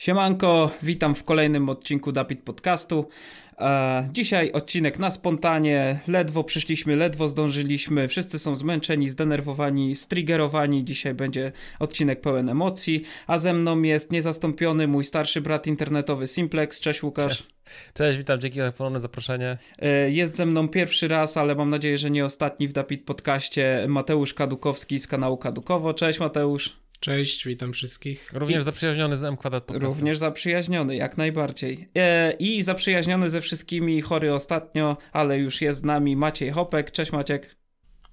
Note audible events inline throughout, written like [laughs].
Siemanko, witam w kolejnym odcinku Dapit Podcastu. E, dzisiaj odcinek na spontanie, ledwo przyszliśmy, ledwo zdążyliśmy, wszyscy są zmęczeni, zdenerwowani, striggerowani. Dzisiaj będzie odcinek pełen emocji, a ze mną jest niezastąpiony mój starszy brat internetowy Simplex. Cześć Łukasz. Cześć, witam, dzięki za ponowne zaproszenie. E, jest ze mną pierwszy raz, ale mam nadzieję, że nie ostatni w Dapit Podcaście Mateusz Kadukowski z kanału Kadukowo. Cześć Mateusz. Cześć, witam wszystkich. Również I... zaprzyjaźniony z M Kwadrat Podcastem. Również zaprzyjaźniony, jak najbardziej. E, I zaprzyjaźniony ze wszystkimi, chory ostatnio, ale już jest z nami Maciej Hopek. Cześć Maciek.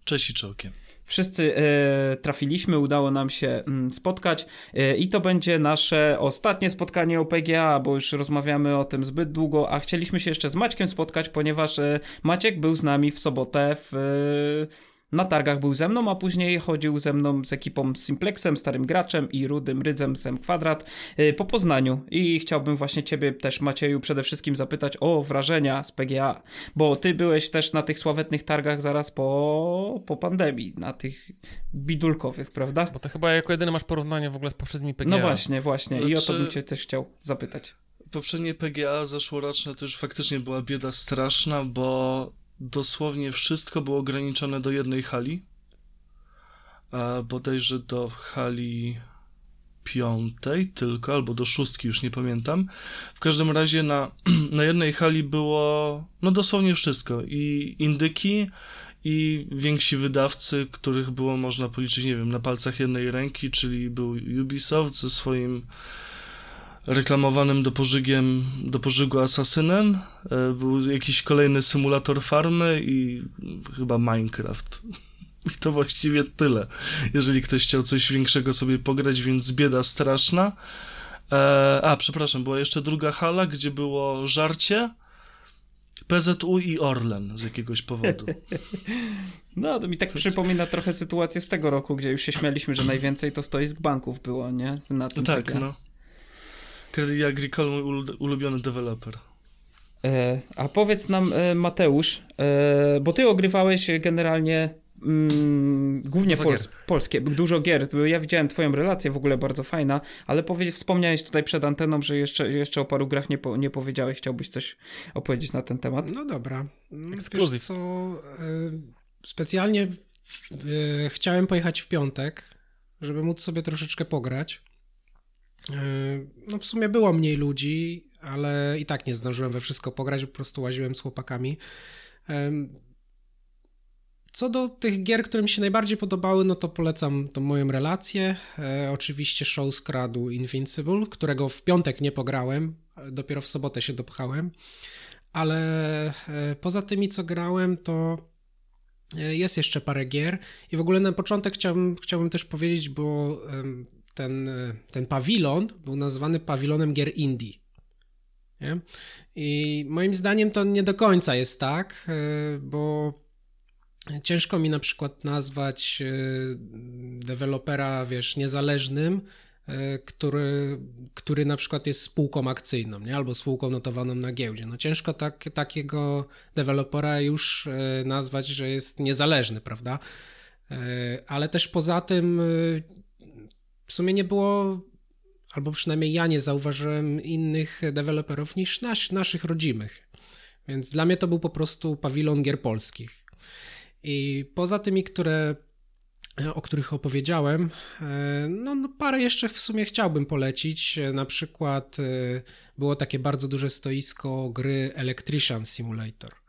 Cześć i czołkiem. Wszyscy e, trafiliśmy, udało nam się mm, spotkać e, i to będzie nasze ostatnie spotkanie o PGA, bo już rozmawiamy o tym zbyt długo, a chcieliśmy się jeszcze z Maćkiem spotkać, ponieważ e, Maciek był z nami w sobotę w na targach był ze mną, a później chodził ze mną z ekipą Simplexem, starym graczem i rudym rydzem z M Kwadrat y, po Poznaniu. I chciałbym właśnie ciebie też, Macieju, przede wszystkim zapytać o wrażenia z PGA, bo ty byłeś też na tych sławetnych targach zaraz po, po pandemii, na tych bidulkowych, prawda? Bo to chyba jako jedyny masz porównanie w ogóle z poprzednimi PGA. No właśnie, właśnie. I o to bym cię też chciał zapytać. Poprzednie PGA zeszłoroczne to już faktycznie była bieda straszna, bo dosłownie wszystko było ograniczone do jednej hali, a bodajże do hali piątej tylko, albo do szóstki, już nie pamiętam. W każdym razie na, [clears throat] na jednej hali było no dosłownie wszystko i indyki i więksi wydawcy, których było można policzyć, nie wiem, na palcach jednej ręki, czyli był Ubisoft ze swoim reklamowanym do, pożygiem, do pożygu asasynem. E, był jakiś kolejny symulator farmy i chyba Minecraft. [laughs] I to właściwie tyle, jeżeli ktoś chciał coś większego sobie pograć, więc bieda straszna. E, a, przepraszam, była jeszcze druga hala, gdzie było żarcie, PZU i Orlen z jakiegoś powodu. [laughs] No, to mi tak przypomina trochę sytuację z tego roku, gdzie już się śmialiśmy, że najwięcej to stoisk banków było, nie? Na tym tak, no. Credit Agricole, mój ulubiony deweloper. E, a powiedz nam, e, Mateusz, e, bo ty ogrywałeś generalnie mm, głównie pols polskie, dużo gier. Ja widziałem twoją relację, w ogóle bardzo fajna, ale wspomniałeś tutaj przed anteną, że jeszcze, jeszcze o paru grach nie, po, nie powiedziałeś. Chciałbyś coś opowiedzieć na ten temat? No dobra. Ekskluzyw. co, specjalnie chciałem pojechać w piątek, żeby móc sobie troszeczkę pograć. E, no w sumie było mniej ludzi, ale i tak nie zdążyłem we wszystko pograć, po prostu łaziłem z chłopakami. Co do tych gier, które mi się najbardziej podobały, no to polecam tą moją relację. E, oczywiście show skradł Invincible, którego w piątek nie pograłem, dopiero w sobotę się dopchałem. Ale e, poza tymi, co grałem, to jest jeszcze parę gier. I w ogóle na początek chciałbym, chciałbym też powiedzieć, bo ten, ten pawilon był nazwany pawilonem gier indie. Nie? I moim zdaniem to nie do końca jest tak, e, bo ciężko mi na przykład nazwać e, dewelopera, wiesz, niezależnym, e, który, który na przykład jest spółką akcyjną, nie? albo spółką notowaną na giełdzie. No ciężko tak, takiego dewelopera już nazwać, że jest niezależny, prawda? Ale też poza tym w sumie nie było, albo przynajmniej ja nie zauważyłem innych deweloperów niż nas, naszych rodzimych. Więc dla mnie to był po prostu pawilon gier polskich. I poza tymi, które, o których opowiedziałem, e, no, no parę jeszcze w sumie chciałbym polecić. Na przykład e, było takie bardzo duże stoisko gry Electrician Simulator.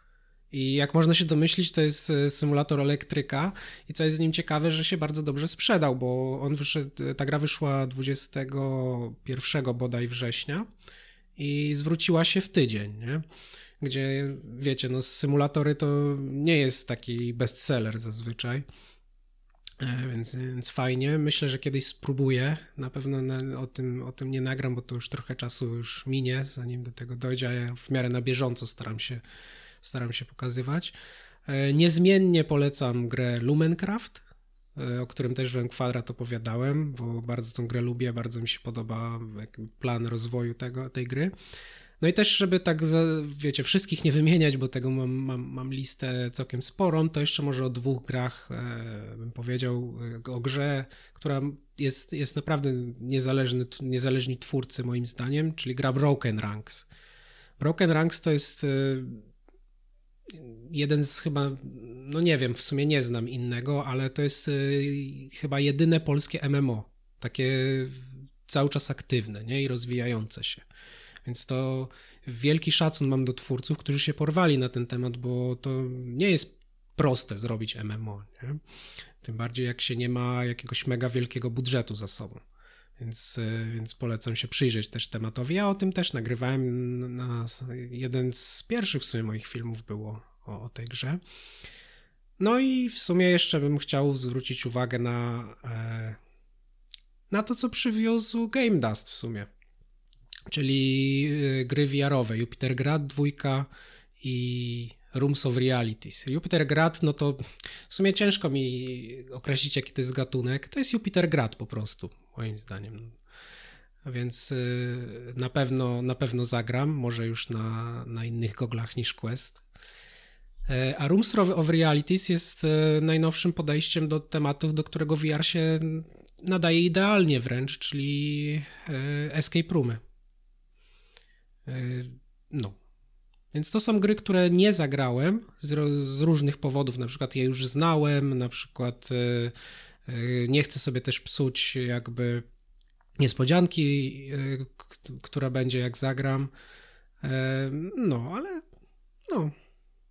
I jak można się domyślić, to jest e, symulator elektryka i co jest z nim ciekawe, że się bardzo dobrze sprzedał, bo on wyszedł, ta gra wyszła 21 bodaj września i zwróciła się w tydzień, nie? Gdzie, wiecie, no symulatory to nie jest taki bestseller zazwyczaj, e, więc, więc fajnie. Myślę, że kiedyś spróbuję. Na pewno na, o, tym, o tym nie nagram, bo to już trochę czasu już minie, zanim do tego dojdzie, a ja w miarę na bieżąco staram się staram się pokazywać. E, niezmiennie polecam grę Lumencraft, e, o którym też w Kwadrat opowiadałem, bo bardzo tą grę lubię, bardzo mi się podoba plan rozwoju tego, tej gry. No i też, żeby tak, wiecie, wszystkich nie wymieniać, bo tego mam, mam, mam listę całkiem sporą, to jeszcze może o dwóch grach e, bym powiedział, o grze, która jest, jest naprawdę niezależny, niezależni twórcy moim zdaniem, czyli gra Broken Ranks. Broken Ranks to jest jeden z chyba, no nie wiem, w sumie nie znam innego, ale to jest y, chyba jedyne polskie MMO, takie cały czas aktywne nie? i rozwijające się. Więc to wielki szacun mam do twórców, którzy się porwali na ten temat, bo to nie jest proste zrobić MMO. Nie? Tym bardziej jak się nie ma jakiegoś mega wielkiego budżetu za sobą. Więc, więc polecam się przyjrzeć też tematowi. Ja o tym też nagrywałem. Na, jeden z pierwszych w sumie moich filmów było o, o tej grze. No i w sumie jeszcze bym chciał zwrócić uwagę na, e, na to, co przywiózł Game Dust w sumie. Czyli e, gry VR-owe. Jupiter Grad 2 i Rooms of Realities. Jupiter Grad, no to w sumie ciężko mi określić, jaki to jest gatunek. To jest Jupiter Grad po prostu, moim zdaniem. Więc y, na pewno, na pewno zagram, może już na, na innych goglach niż Quest. E, a Rooms of Realities jest e, najnowszym podejściem do tematów, do którego VR się nadaje idealnie wręcz, czyli e, escape roomy. No, więc to są gry, które nie zagrałem z, różnych powodów. Na przykład je już znałem, na przykład nie chcę sobie też psuć jakby niespodzianki, y, która będzie jak zagram. no, ale no,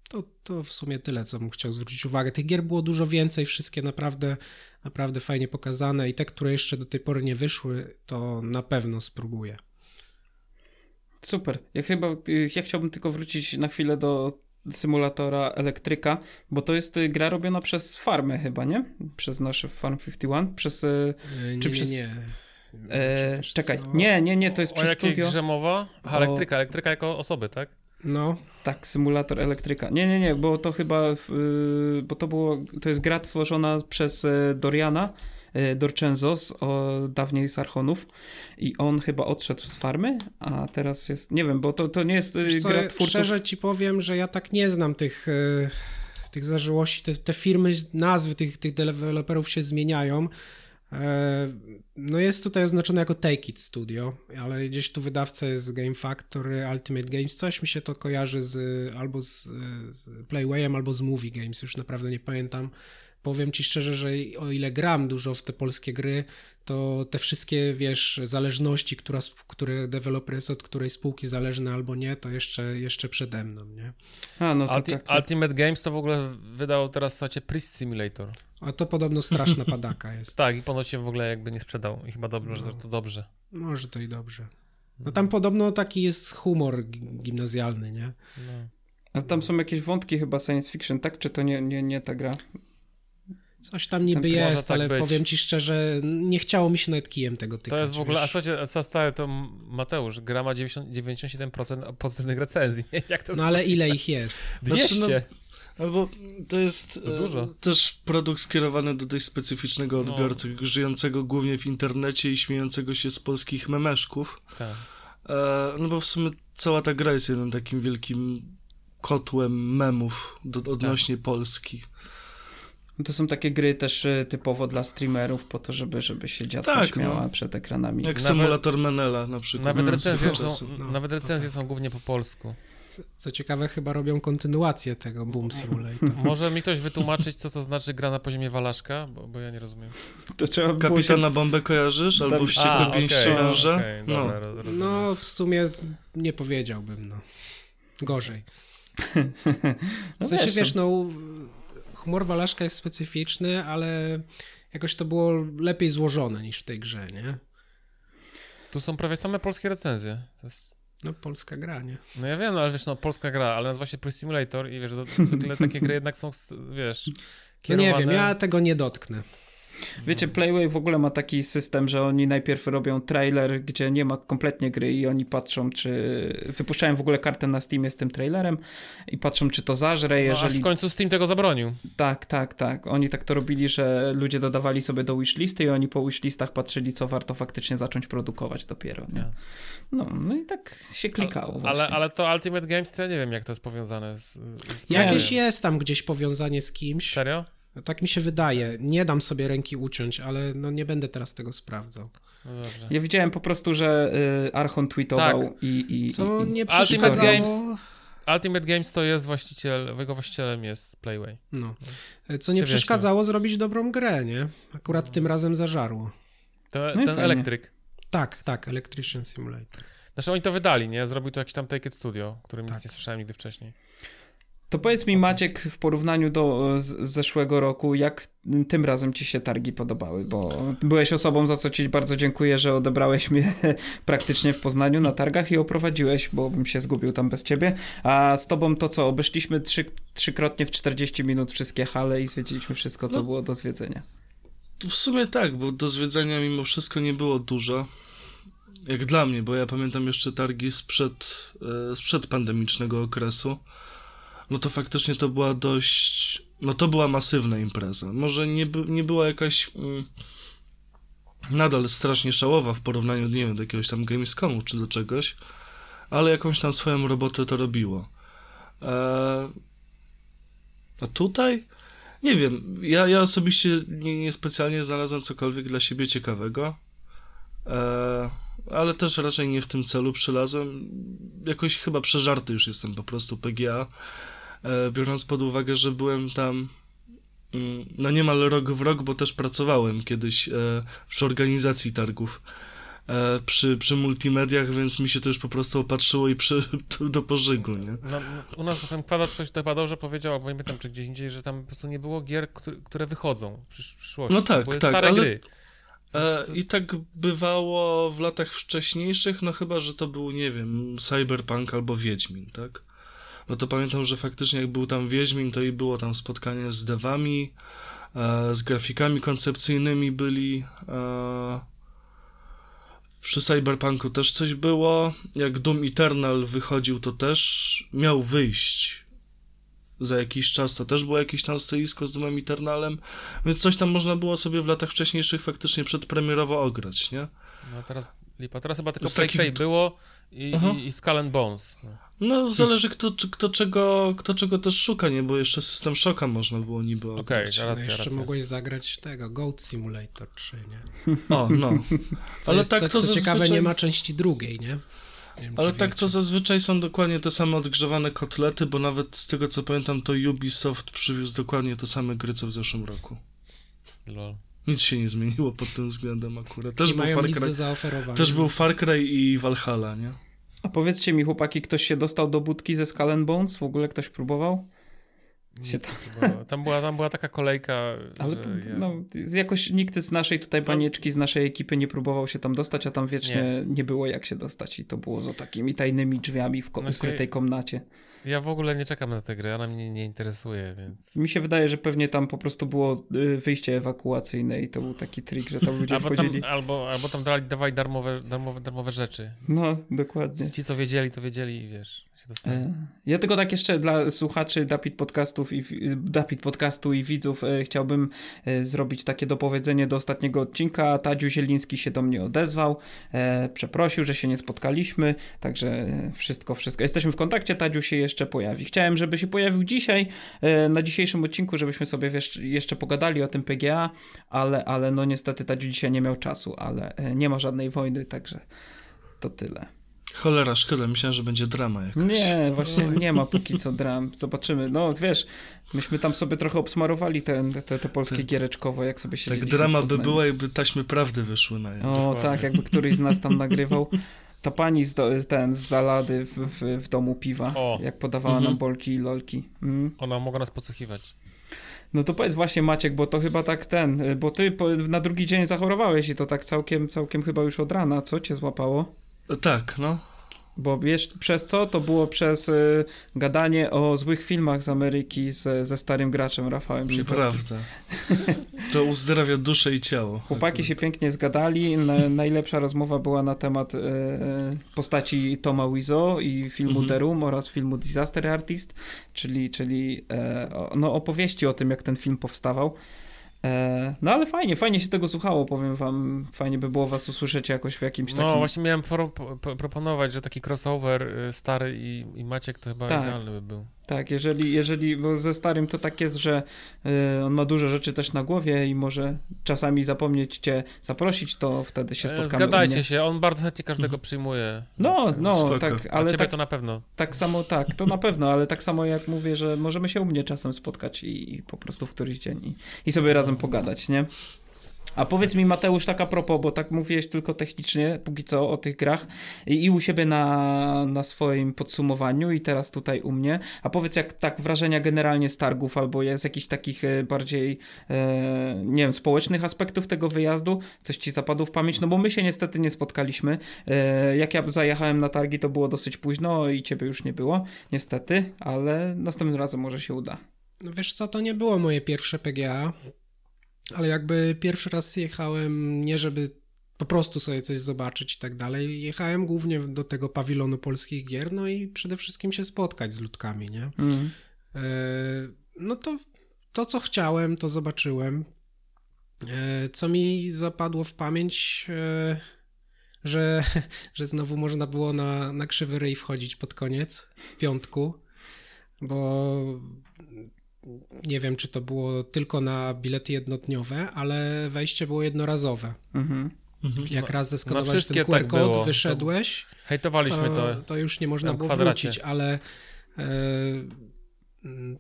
to, to w sumie tyle, co bym chciał zwrócić uwagę. Tych gier było dużo więcej, wszystkie naprawdę, naprawdę fajnie pokazane i te, które jeszcze do tej pory nie wyszły, to na pewno spróbuję. Super. Ja chyba, y, ja chciałbym tylko wrócić na chwilę do symulatora elektryka, bo to jest y, gra robiona przez farmę chyba, nie? Przez nasze Farm 51, przez... Y, nie, czy nie, przez... nie. E, czekaj, co? nie, nie, nie, to jest o, przez o jakiej studio. grze mowa? Aha, elektryka, elektryka jako osoby, tak? No. Tak, symulator elektryka. Nie, nie, nie, bo to chyba, bo to było, to jest gra tworzona przez Doriana, E, Dorczenzos, o, dawniej z Archonów i on chyba odszedł z farmy, a teraz jest, nie wiem, bo to, to nie jest e, Wiesz gra twórców... Szczerze ci powiem, że ja tak nie znam tych, e, tych zażyłości, te, te firmy, nazwy tych, tych deweloperów się zmieniają. No jest tutaj oznaczone jako Take It Studio, ale gdzieś tu wydawca jest Game Factory, Ultimate Games, coś mi się to kojarzy z albo z, z Playwayem, albo z Movie Games, już naprawdę nie pamiętam powiem ci szczerze, że o ile gram dużo w te polskie gry, to te wszystkie, wiesz, zależności, która, które deweloper jest od której spółki zależny albo nie, to jeszcze, jeszcze przede mną, nie? A, no to Ulti tak, tak. Ultimate Games to w ogóle wydał teraz, słuchajcie, Priest Simulator. A to podobno straszna padaka jest. [laughs] tak, i ponoć się w ogóle jakby nie sprzedał. I chyba dobrze, no. że to dobrze. Może to i dobrze. No tam podobno taki jest humor gimnazjalny, nie? No. A tam są jakieś wątki chyba science fiction, tak? Czy to nie, nie, nie ta gra? Coś tam niby jest, tak ale być. powiem ci szczerze, nie chciało mi się nawet kijem tego tykać. To jest w ogóle, wiesz? a słuchajcie, co stałe to Mateusz, gra ma 90, 97% pozytywnych recenzji. [laughs] Jak to no ale ile ich jest? [laughs] 200. Znaczy, no, albo to jest to dużo. E, też produkt skierowany do dość specyficznego no. odbiorcy, no. żyjącego głównie w internecie i śmiejącego się z polskich memeszków. Tak. E, no bo w sumie cała ta gra jest jednym takim wielkim kotłem memów do, odnośnie tak. Polski. To są takie gry też e, typowo dla streamerów, po to, żeby, żeby się dziadka tak, śmiała no. przed ekranami. Jak nawet, symulator Menela na przykład. Nawet recenzje, są, no, nawet recenzje są głównie po polsku. Co, co, ciekawe, chyba robią kontynuację tego Boom Simulator. [laughs] Może mi ktoś wytłumaczyć, co to znaczy gra na poziomie Walaszka, bo, bo ja nie rozumiem. To trzeba Kapitana się... Bombę kojarzysz? Albo Wściekłe Pięści okay, Węża? Okay, no. no, w sumie nie powiedziałbym, no. Gorzej. [laughs] W sensie, wiesz, wiesz no humor Walaszka jest specyficzny, ale jakoś to było lepiej złożone niż w tej grze, nie? Tu są prawie same polskie recenzje. Jest... No, polska gra, nie? No ja wiem, no, ale wiesz, no, polska gra, ale nazywa się Pre Simulator i wiesz, zwykle takie gry jednak są, wiesz, kierowane... No nie wiem, ja tego nie dotknę. Wiecie, Playway w ogóle ma taki system, że oni najpierw robią trailer, gdzie nie ma kompletnie gry i oni patrzą, czy wypuszczają w ogóle kartę na Steamie z tym trailerem i patrzą, czy to zażre, jeżeli... No, a w końcu Steam tego zabronił. Tak, tak, tak. Oni tak to robili, że ludzie dodawali sobie do wishlisty i oni po wishlistach patrzyli, co warto faktycznie zacząć produkować dopiero, nie? Tak. No, no i tak się klikało ale, ale, ale, to Ultimate Games, to ja nie wiem, jak to jest powiązane z... z Jakieś jest tam gdzieś powiązanie z kimś. Serio? Tak mi się wydaje. Nie dam sobie ręki uciąć, ale no nie będę teraz tego sprawdzał. No dobrze. Ja widziałem po prostu, że y, Archon tweetował Tak. i, i, Co i, i nie Ultimate przeszkadzało... Games- Ultimate Games to jest właściciel, jego właścicielem jest Playway. No. Co nie przeszkadzało zrobić dobrą grę, nie? Akurat tym razem zażarło. To, No ten elektryk. Tak, tak, Electrician Simulator. Znaczy oni to wydali, nie? Zrobił to jakiś tam Take It Studio, o którym nic Tak. nie słyszałem nigdy wcześniej. To powiedz mi, Maciek, w porównaniu do e, zeszłego roku, jak tym razem ci się targi podobały? Bo byłeś osobą, za co ci bardzo dziękuję, że odebrałeś mnie [laughs] praktycznie w Poznaniu na targach i oprowadziłeś, bo bym się zgubił tam bez ciebie. A z tobą to co? Obeszliśmy trzy, trzykrotnie w 40 minut wszystkie hale i zwiedziliśmy wszystko, co No. było do zwiedzenia. W sumie tak, bo do zwiedzania mimo wszystko nie było dużo. Jak dla mnie, bo ja pamiętam jeszcze targi sprzed, e, sprzed pandemicznego okresu. No to faktycznie to była dość. No to była masywna impreza. Może nie, nie była jakaś. Mm, nadal strasznie szałowa w porównaniu, nie wiem, do jakiegoś tam Gamescomu czy do czegoś, ale jakąś tam swoją robotę to robiło. E, a tutaj? Nie wiem, ja, ja osobiście nie, nie specjalnie znalazłem cokolwiek dla siebie ciekawego, e, ale też raczej nie w tym celu przylazłem. Jakoś chyba przeżarty już jestem po prostu PGA, biorąc pod uwagę, że byłem tam mm, no niemal rok w rok, bo też pracowałem kiedyś e, przy organizacji targów. e, Przy, przy multimediach, więc mi się to już po prostu opatrzyło i przy, [laughs] do pożygu, nie? No, u nas na tym kwadrat ktoś tutaj padał, że powiedział, albo nie pamiętam, czy gdzieś indziej, że tam po prostu nie było gier, które, które wychodzą w przysz- w przyszłości. No tak, tak, stare ale- gry. E, I tak bywało w latach wcześniejszych, no chyba, że to był, nie wiem, Cyberpunk albo Wiedźmin, tak? No to pamiętam, że faktycznie jak był tam Wiedźmin, to i było tam spotkanie z devami, e, z grafikami koncepcyjnymi byli. E, przy Cyberpunku też coś było. Jak Doom Eternal wychodził, to też miał wyjść za jakiś czas. To też było jakieś tam stoisko z Doomem Eternalem. Więc coś tam można było sobie w latach wcześniejszych faktycznie przedpremierowo ograć, nie? No teraz lipa. Teraz chyba tylko takich- Tale było i, i, i Skull Bones. No. No, zależy kto, kto, czego, kto czego też szuka, nie? Bo jeszcze system szoka można było niby Okej, okay, No jeszcze racja. mogłeś zagrać tego, Goat Simulator 3, nie? [laughs] O, no. Co Ale jest, tak co, to co ciekawe, zazwyczaj- nie ma części drugiej, nie? nie wiem, Ale tak wiecie. to zazwyczaj są dokładnie te same odgrzewane kotlety, bo nawet z tego co pamiętam, to Ubisoft przywiózł dokładnie te same gry co w zeszłym roku. Lol. Nic się nie zmieniło pod tym względem akurat. Też Nie był, Far Cry, też był Far Cry i Valhalla, nie? A powiedzcie mi, chłopaki, ktoś się dostał do budki ze Skull Bones? W ogóle ktoś próbował? Się tam, Tam była, tam była taka kolejka, ale ja... no, jakoś nikt z naszej tutaj panieczki, z naszej ekipy nie próbował się tam dostać, a tam wiecznie nie, było jak się dostać i to było za takimi tajnymi drzwiami w Znaczy- ukrytej komnacie. Ja w ogóle nie czekam na tę grę, ona mnie nie interesuje, więc... Mi się wydaje, że pewnie tam po prostu było y, wyjście ewakuacyjne i to był taki trik, że tam ludzie Albo tam, wchodzili. albo, albo tam dali, dawali darmowe, darmowe, darmowe rzeczy. No, dokładnie. Ci, co wiedzieli, to wiedzieli i wiesz, się dostali. E, Ja tylko tak jeszcze dla słuchaczy Dapit Podcastów i Dapit Podcastu i widzów e, chciałbym e, zrobić takie dopowiedzenie do ostatniego odcinka. Tadziu Zieliński się do mnie odezwał, e, przeprosił, że się nie spotkaliśmy, także wszystko, wszystko. Jesteśmy w kontakcie, Tadziu się jeszcze pojawi. Chciałem, żeby się pojawił dzisiaj, e, na dzisiejszym odcinku, żebyśmy sobie jeszcze pogadali o tym PGA, ale, ale no niestety Tadziu dzisiaj nie miał czasu, ale e, nie ma żadnej wojny, także to tyle. Cholera, szkoda, myślałem, że będzie drama jakaś. Nie, właśnie [laughs] nie ma póki co dram. Zobaczymy. No wiesz, myśmy tam sobie trochę obsmarowali te, te, te polskie Tak. giereczkowo, jak sobie Tak siedzieliśmy drama by była, jakby taśmy prawdy wyszły na nią. O Dokładnie. tak, jakby któryś z nas tam nagrywał. Ta pani z, do, ten, z zalady w, w, w domu piwa, O. jak podawała Mhm. nam bolki i lolki. Mm. Ona mogła nas podsłuchiwać. No to powiedz właśnie Maciek, bo to chyba tak ten, y, bo ty po, na drugi dzień zachorowałeś i to tak całkiem, całkiem chyba już od rana, co cię złapało? Tak, no. Bo wiesz, przez co? To było przez y, gadanie o złych filmach z Ameryki z, ze starym graczem Rafałem Szychowskim. Nieprawda. To uzdrawia duszę i ciało. Chłopaki się pięknie zgadali. Na, najlepsza rozmowa była na temat e, postaci Toma Wizo i filmu Mhm. The Room oraz filmu Disaster Artist, czyli, czyli o, no, opowieści o tym, jak ten film powstawał. E, no ale fajnie, fajnie się tego słuchało, powiem wam. Fajnie by było was usłyszeć jakoś w jakimś No takim... właśnie miałem pro, po, proponować, że taki crossover y, stary i, i Maciek to chyba Tak. idealny by był. Tak, jeżeli, jeżeli, bo ze starym to tak jest, że y, on ma dużo rzeczy też na głowie i może czasami zapomnieć cię zaprosić, to wtedy się E, spotkamy. Zgadajcie się, on bardzo chętnie każdego przyjmuje. No, no, Spoko. tak, Ale ale ciebie tak, to na pewno. tak samo, tak, to na pewno, ale tak samo jak mówię, że możemy się u mnie czasem spotkać i, i po prostu w któryś dzień i, i sobie razem pogadać, nie? A powiedz mi Mateusz, tak a propos, bo tak mówiłeś tylko technicznie, póki co o tych grach i, i u siebie na, na swoim podsumowaniu i teraz tutaj u mnie, a powiedz jak tak wrażenia generalnie z targów albo z jakichś takich e, bardziej, e, nie wiem, społecznych aspektów tego wyjazdu, coś ci zapadło w pamięć, no bo my się niestety nie spotkaliśmy, e, jak ja zajechałem na targi to było dosyć późno i ciebie już nie było, niestety, ale następnym razem może się uda. No wiesz co, to nie było moje pierwsze PGA, ale jakby pierwszy raz jechałem nie żeby po prostu sobie coś zobaczyć i tak dalej, jechałem głównie do tego pawilonu polskich gier, no i przede wszystkim się spotkać z ludkami, nie? Mm. E, No to to, co chciałem, to zobaczyłem. E, Co mi zapadło w pamięć, e, że, [laughs] że znowu można było na, na krzywy ryj wchodzić pod koniec, w piątku, bo nie wiem, czy to było tylko na bilety jednodniowe, ale wejście było jednorazowe. Mhm. Mhm. Jak raz zeskanowałeś wszystkie ten QR tak kod, było. wyszedłeś, Hejtowaliśmy to, to. to już nie można było kwadracie. wrócić, ale e,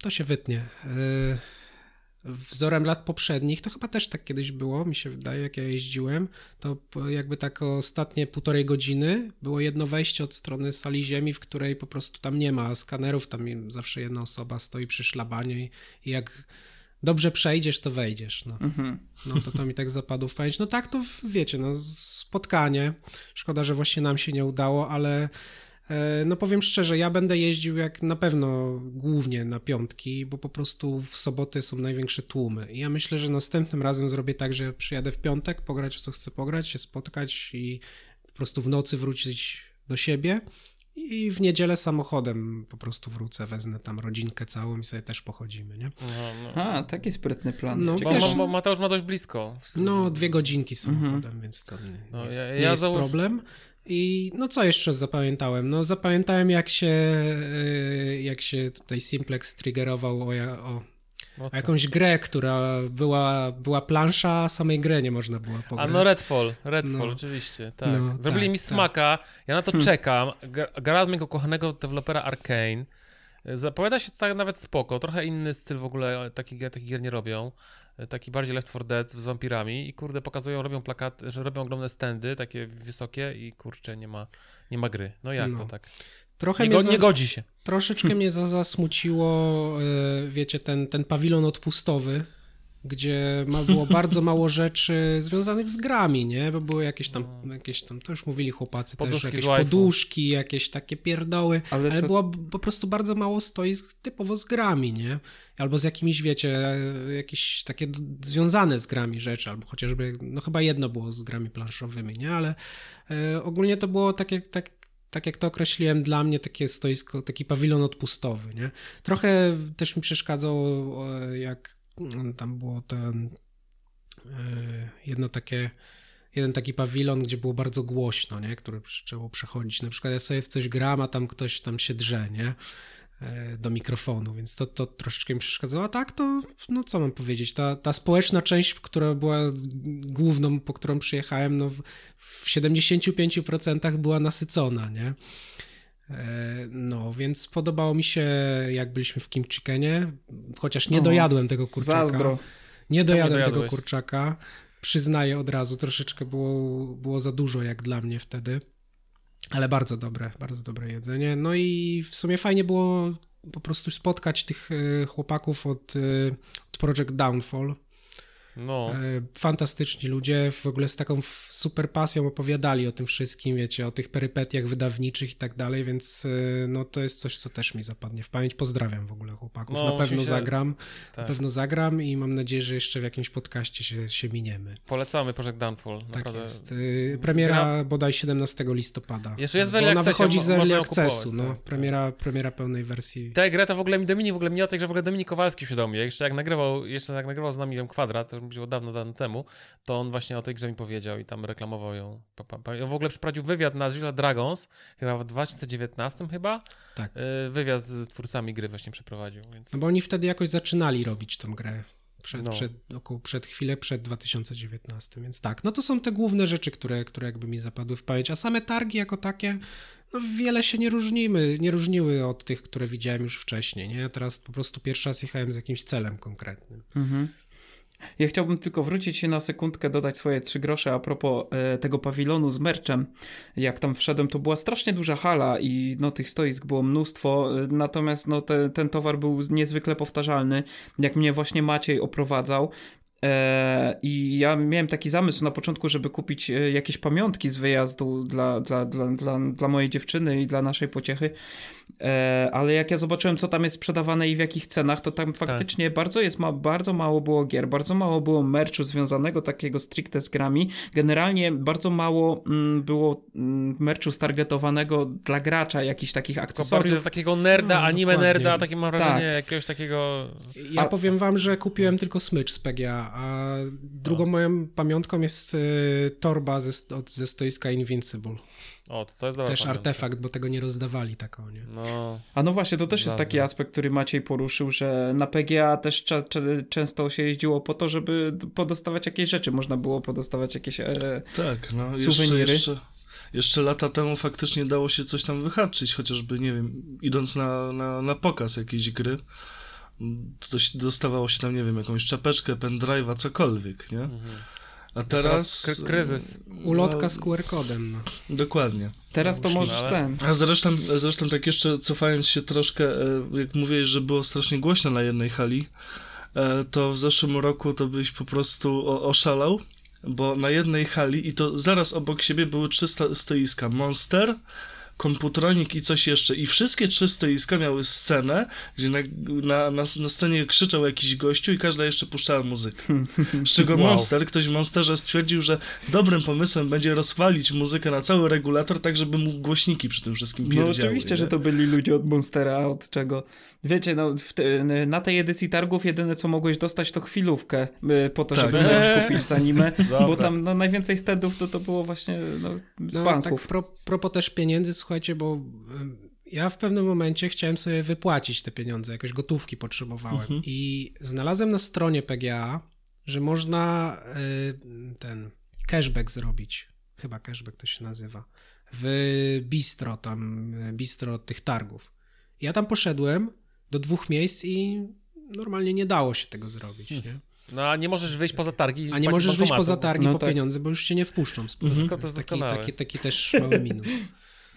to się wytnie. E, wzorem lat poprzednich, to chyba też tak kiedyś było, mi się wydaje, jak ja jeździłem, to jakby tak ostatnie półtorej godziny było jedno wejście od strony sali ziemi, w której po prostu tam nie ma skanerów, tam zawsze jedna osoba stoi przy szlabanie i, jak dobrze przejdziesz, to wejdziesz. No. Mhm. No to to mi tak zapadło w pamięć. No tak, to wiecie, no spotkanie. Szkoda, że właśnie nam się nie udało, ale no powiem szczerze, ja będę jeździł jak na pewno głównie na piątki, bo po prostu w soboty są największe tłumy. I ja myślę, że następnym razem zrobię tak, że przyjadę w piątek, pograć w co chcę pograć, się spotkać i po prostu w nocy wrócić do siebie. I w niedzielę samochodem po prostu wrócę, wezmę tam rodzinkę całą i sobie też pochodzimy, nie? No, no. A, taki sprytny plan. No, Bo, Ciekawe. bo, bo Mateusz ma dość blisko. No, dwie godzinki samochodem, więc to nie, No, jest, ja- nie ja jest załóż- problem. I no co jeszcze zapamiętałem? No zapamiętałem jak się y, jak się tutaj Simplex triggerował o, o, o jakąś grę, która była, była plansza, a samej grę nie można było pograć. A no Redfall, Redfall, No. oczywiście, tak. No, Zrobili tak, mi tak. smaka, ja na to Hmm. czekam. Gra od mojego kochanego dewelopera Arkane. Zapowiada się tak nawet spoko, trochę inny styl w ogóle, takich gier, takich gier nie robią. Taki bardziej Left 4 Dead z wampirami i kurde pokazują, robią plakaty, że robią ogromne stędy, takie wysokie i kurczę, nie ma, nie ma gry. No jak No. to tak? Trochę Nie, go, za, nie godzi się. troszeczkę mnie za, zasmuciło, y, wiecie, ten, ten pawilon odpustowy, gdzie ma, było bardzo mało rzeczy związanych z grami, nie? Bo były jakieś tam, jakieś tam, to już mówili chłopacy Poduszki też, jakieś poduszki, jakieś takie pierdoły, Ale ale, to- było po prostu bardzo mało stoisk typowo z grami, nie? Albo z jakimiś, wiecie, jakieś takie związane z grami rzeczy, albo chociażby, no chyba jedno było z grami planszowymi, nie? Ale e, ogólnie to było takie, tak, tak jak to określiłem, dla mnie takie stoisko, taki pawilon odpustowy, nie? Trochę też mi przeszkadzał, e, jak tam było ten e, jedno takie jeden taki pawilon, gdzie było bardzo głośno, nie? Który trzeba przechodzić. Na przykład ja sobie w coś gram, a tam ktoś tam się drze, nie? E, Do mikrofonu, więc to, to troszeczkę mi przeszkadzało. A tak to, no co mam powiedzieć, ta, ta społeczna część, która była główną, po którą przyjechałem, no w, w 75% była nasycona, nie? E, No, więc podobało mi się, jak byliśmy w Kim Chickenie, chociaż nie O, dojadłem tego kurczaka. Zazdro. Nie dojadłem tego dojadłeś? kurczaka. Przyznaję od razu, troszeczkę było, było za dużo jak dla mnie wtedy. Ale bardzo dobre, bardzo dobre jedzenie. No i w sumie fajnie było po prostu spotkać tych e, chłopaków od, e, od Project Downfall. No. E, Fantastyczni ludzie, w ogóle z taką super pasją opowiadali o tym wszystkim, wiecie, o tych perypetiach wydawniczych i tak dalej, więc e, no to jest coś, co też mi zapadnie w pamięć. Pozdrawiam w ogóle chłopaków. No, Na pewno się- zagram, na Tak. pewno zagram i mam nadzieję, że jeszcze w jakimś podcaście się, się miniemy. Polecamy Project Downfall. Tak Naprawdę. jest. Y, Premiera bodaj 17 listopada. Jeszcze jest w early Ona wychodzi z Early Accessu, no. tak, Premiera, premiera pełnej wersji. Tę grę to w ogóle mi Dominik, w ogóle mnie o grze w ogóle Dominik Kowalski świadomie. Jeszcze jak nagrywał, jeszcze jak nagrywał z nami ją kwadrat, było dawno, dawno temu, to on właśnie o tej grze mi powiedział i tam reklamował ją. On w ogóle przeprowadził wywiad na Zilla Dragons, chyba w 2019 chyba. Tak. Y, wywiad z twórcami gry właśnie przeprowadził. Więc... No bo oni wtedy jakoś zaczynali robić tą grę. Przed, no. przed, około, przed chwilę przed 2019, więc tak, no to są te główne rzeczy, które, które jakby mi zapadły w pamięć, a same targi jako takie, no wiele się nie różnimy, nie różniły od tych, które widziałem już wcześniej, nie? Teraz po prostu pierwszy raz jechałem z jakimś celem konkretnym. Mhm. Ja chciałbym tylko wrócić się na sekundkę, dodać swoje trzy grosze a propos e, tego pawilonu z merczem. Jak tam wszedłem, to była strasznie duża hala i no tych stoisk było mnóstwo, e, natomiast no te, ten towar był niezwykle powtarzalny. Jak mnie właśnie Maciej oprowadzał, E, I ja miałem taki zamysł na początku, żeby kupić e, jakieś pamiątki z wyjazdu dla, dla, dla, dla, dla mojej dziewczyny i dla naszej pociechy, ale jak ja zobaczyłem, co tam jest sprzedawane i w jakich cenach, to tam faktycznie tak. bardzo jest ma, bardzo mało było gier, bardzo mało było merchu związanego takiego stricte z grami. Generalnie bardzo mało mm, było mm, merchu stargetowanego dla gracza, jakichś takich akcesoriów. Bardziej takiego nerda, no, anime dokładnie. nerda, takie mam wrażenie, tak. jakiegoś takiego... Ja a, powiem wam, że kupiłem tylko smycz z PGA a drugą no. moją pamiątką jest y, torba ze, od, ze stoiska Invincible. O, to, to jest dobra Też artefakt, bo tego nie rozdawali taką, nie? No. A no właśnie, to też jest taki aspekt, który Maciej poruszył, że na PGA też często się jeździło po to, żeby podostawać jakieś rzeczy. Można było podostawać jakieś e, tak, no, suweniry. Jeszcze, jeszcze, jeszcze lata temu faktycznie dało się coś tam wyhaczyć, chociażby, nie wiem, idąc na, na, na pokaz jakiejś gry coś dostawało się tam, nie wiem, jakąś czapeczkę, pendrive'a, cokolwiek, nie? Mhm. A teraz... teraz kryzys. Ulotka no, z QR-kodem. No. Dokładnie. Teraz to możesz ale... ten. A zresztą, zresztą tak jeszcze cofając się troszkę, e, jak mówiłeś, że było strasznie głośno na jednej hali, e, to w zeszłym roku to byś po prostu oszalał, bo na jednej hali i to zaraz obok siebie były trzy stoiska. Monster, komputronik i coś jeszcze. I wszystkie trzy stoiska miały scenę, gdzie na, na, na, na scenie krzyczał jakiś gościu i każda jeszcze puszczała muzykę. Z czego wow. Monster, ktoś w Monsterze stwierdził, że dobrym pomysłem będzie rozwalić muzykę na cały regulator, tak żeby mógł głośniki przy tym wszystkim no pierdziały. No oczywiście, nie? że to byli ludzie od Monstera, a od czego? Wiecie, no te, na tej edycji targów jedyne co mogłeś dostać to chwilówkę y, po to, tak. żeby eee. kupić z anime, [laughs] bo tam no, najwięcej stedów to, to było właśnie no, z no, banków. Tak pro, propos też pieniędzy, słuchajcie, bo ja w pewnym momencie chciałem sobie wypłacić te pieniądze, jakoś gotówki potrzebowałem mhm. i znalazłem na stronie PGA, że można ten cashback zrobić. Chyba cashback to się nazywa. W bistro, tam bistro tych targów. Ja tam poszedłem do dwóch miejsc i normalnie nie dało się tego zrobić, nie? No a nie możesz wyjść poza targi. A nie możesz wyjść poza targi no po tak. pieniądze, bo już cię nie wpuszczą. Z mhm. To jest taki, taki, taki też mały minus.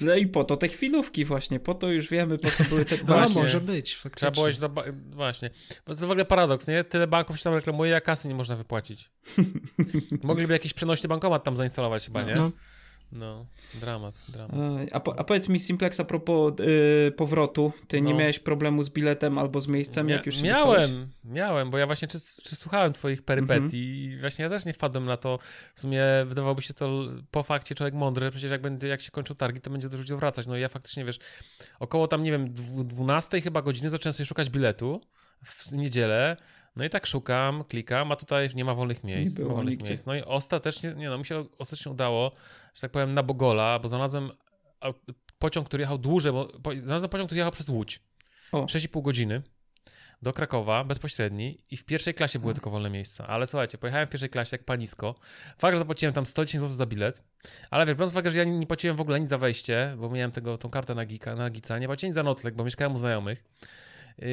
No i po to te chwilówki właśnie, po to już wiemy, po co były te... No właśnie. może być, faktycznie. Trzeba było iść do... Ba... Właśnie. Bo to w ogóle paradoks, nie? Tyle banków się tam reklamuje, a kasy nie można wypłacić. [laughs] Mogliby jakiś przenośny bankomat tam zainstalować chyba, nie? No. No, dramat, dramat. A, po, a powiedz mi, Simplex, a propos yy, powrotu, ty no. nie miałeś problemu z biletem albo z miejscem, Mia jak już Miałem, miałem, bo ja właśnie czy, czy słuchałem twoich perypetii mm -hmm. i właśnie ja też nie wpadłem na to, w sumie wydawałoby się to po fakcie człowiek mądry, że przecież jak, będzie, jak się kończą targi, to będzie do ludzi wracać. No i ja faktycznie, wiesz, około tam, nie wiem, 12 chyba godziny zacząłem sobie szukać biletu w niedzielę, no i tak szukam, klikam, a tutaj nie ma wolnych miejsc. Nie, nie ma wolnych nigdzie. miejsc. No i ostatecznie, nie no, mi się ostatecznie udało, że tak powiem, na Bogola, bo znalazłem pociąg, który jechał dłużej, bo znalazłem pociąg, który jechał przez Łódź. O. 6,5 godziny do Krakowa, bezpośredni i w pierwszej klasie były tylko wolne miejsca. Ale słuchajcie, pojechałem w pierwszej klasie jak panisko. Fakt, że zapłaciłem tam 110 zł za bilet, ale wiesz, biorąc uwagę, że ja nie, nie płaciłem w ogóle nic za wejście, bo miałem tego, tą kartę na, gika, na Gica, nie płaciłem nic za nocleg, bo mieszkałem u znajomych.